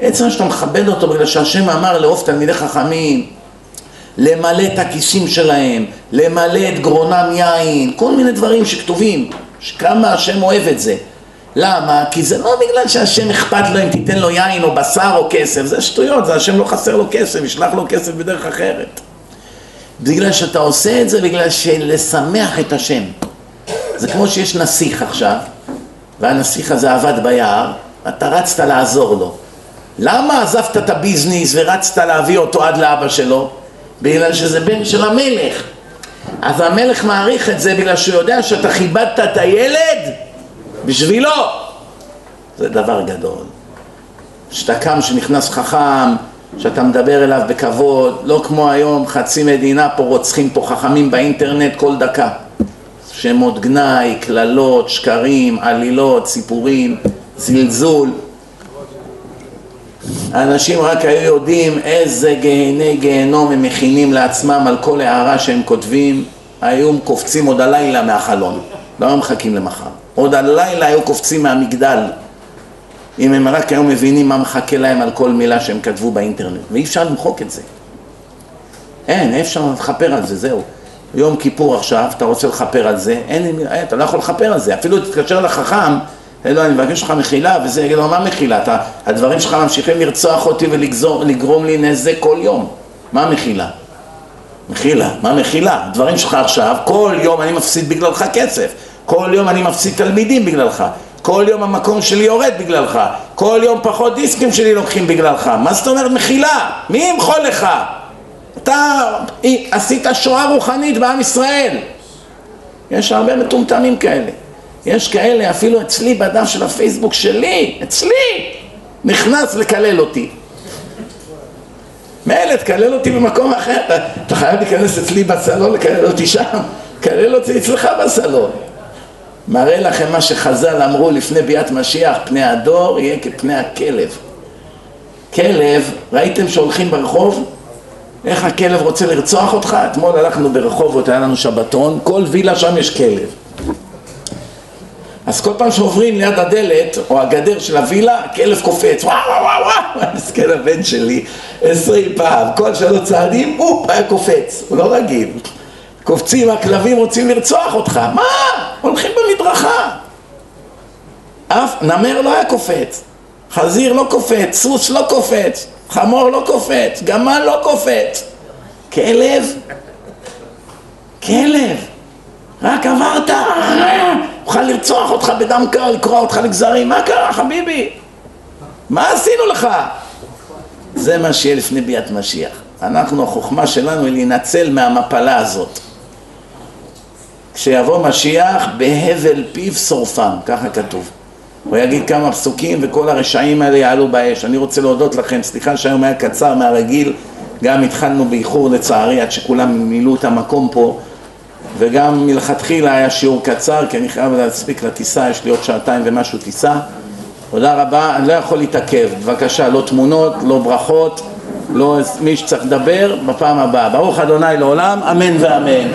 עצם שאתה מכבד אותו בגלל שהשם אמר לאהוב תלמידי חכמים, למלא את הכיסים שלהם, למלא את גרונם יין, כל מיני דברים שכתובים, שכמה השם אוהב את זה. למה? כי זה לא בגלל שהשם אכפת לו אם תיתן לו יין או בשר או כסף, זה שטויות, זה השם לא חסר לו כסף, ישלח לו כסף בדרך אחרת. בגלל שאתה עושה את זה בגלל שלשמח את השם. זה כמו שיש נסיך עכשיו, והנסיך הזה עבד ביער, אתה רצת לעזור לו. למה עזבת את הביזנס ורצת להביא אותו עד לאבא שלו? בגלל שזה בן של המלך. אז המלך מעריך את זה בגלל שהוא יודע שאתה כיבדת את הילד בשבילו. זה דבר גדול. כשאתה קם, שנכנס חכם, שאתה מדבר אליו בכבוד, לא כמו היום חצי מדינה פה רוצחים פה חכמים באינטרנט כל דקה. שמות גנאי, קללות, שקרים, עלילות, סיפורים, זלזול. האנשים רק היו יודעים איזה גהני גיהנום הם מכינים לעצמם על כל הערה שהם כותבים, היו קופצים עוד הלילה מהחלון, לא היו מחכים למחר. עוד הלילה היו קופצים מהמגדל, אם הם רק היו מבינים מה מחכה להם על כל מילה שהם כתבו באינטרנט, ואי אפשר למחוק את זה. אין, אי אפשר לכפר על זה, זהו. יום כיפור עכשיו, אתה רוצה לכפר על זה, אין, אין, אתה לא יכול לכפר על זה, אפילו תתקשר לחכם, לא, אני מבקש לך מחילה, וזה יגיד לו, מה מחילה? אתה, הדברים שלך ממשיכים לרצוח אותי ולגרום לי נזק כל יום. מה מחילה? מחילה, מה מחילה? הדברים שלך עכשיו, כל יום אני מפסיד בגללך כסף, כל יום אני מפסיד תלמידים בגללך, כל יום המקום שלי יורד בגללך, כל יום פחות דיסקים שלי לוקחים בגללך, מה זאת אומרת מחילה? מי ימחול לך? אתה עשית שואה רוחנית בעם ישראל. יש הרבה מטומטמים כאלה. יש כאלה, אפילו אצלי בדף של הפייסבוק שלי, אצלי, נכנס לקלל אותי. מילא, תקלל אותי במקום אחר, אתה חייב להיכנס אצלי בסלון לקלל אותי שם, קלל אותי אצלך בסלון. מראה לכם מה שחז"ל אמרו לפני ביאת משיח, פני הדור יהיה כפני הכלב. כלב, ראיתם שהולכים ברחוב? איך הכלב רוצה לרצוח אותך? אתמול הלכנו ברחובות, היה לנו שבתון, כל וילה שם יש כלב. אז כל פעם שעוברים ליד הדלת או הגדר של הווילה, הכלב קופץ, וואו וואו וואו וואו, [LAUGHS] מסכן הבן שלי, עשרים פעם, כל שלוש צעדים, הוא היה קופץ, הוא לא רגיל. קופצים, הכלבים רוצים לרצוח אותך, מה? הולכים במדרכה. אף נמר לא היה קופץ, חזיר לא קופץ, סוס לא קופץ, חמור לא קופץ, גמל לא קופץ. כלב? כלב. רק עברת, אוכל לרצוח אותך בדם קר, לקרוע אותך לגזרים, מה קרה חביבי? מה עשינו לך? זה מה שיהיה לפני ביאת משיח. אנחנו, החוכמה שלנו היא להינצל מהמפלה הזאת. כשיבוא משיח, בהבל פיו שורפם, ככה כתוב. הוא יגיד כמה פסוקים וכל הרשעים האלה יעלו באש. אני רוצה להודות לכם, סליחה שהיום היה קצר מהרגיל, גם התחלנו באיחור לצערי עד שכולם מילאו את המקום פה וגם מלכתחילה היה שיעור קצר כי אני חייב להספיק לטיסה, יש לי עוד שעתיים ומשהו טיסה תודה רבה, אני לא יכול להתעכב, בבקשה, לא תמונות, לא ברכות, לא מי שצריך לדבר, בפעם הבאה. ברוך אדוני לעולם, אמן ואמן.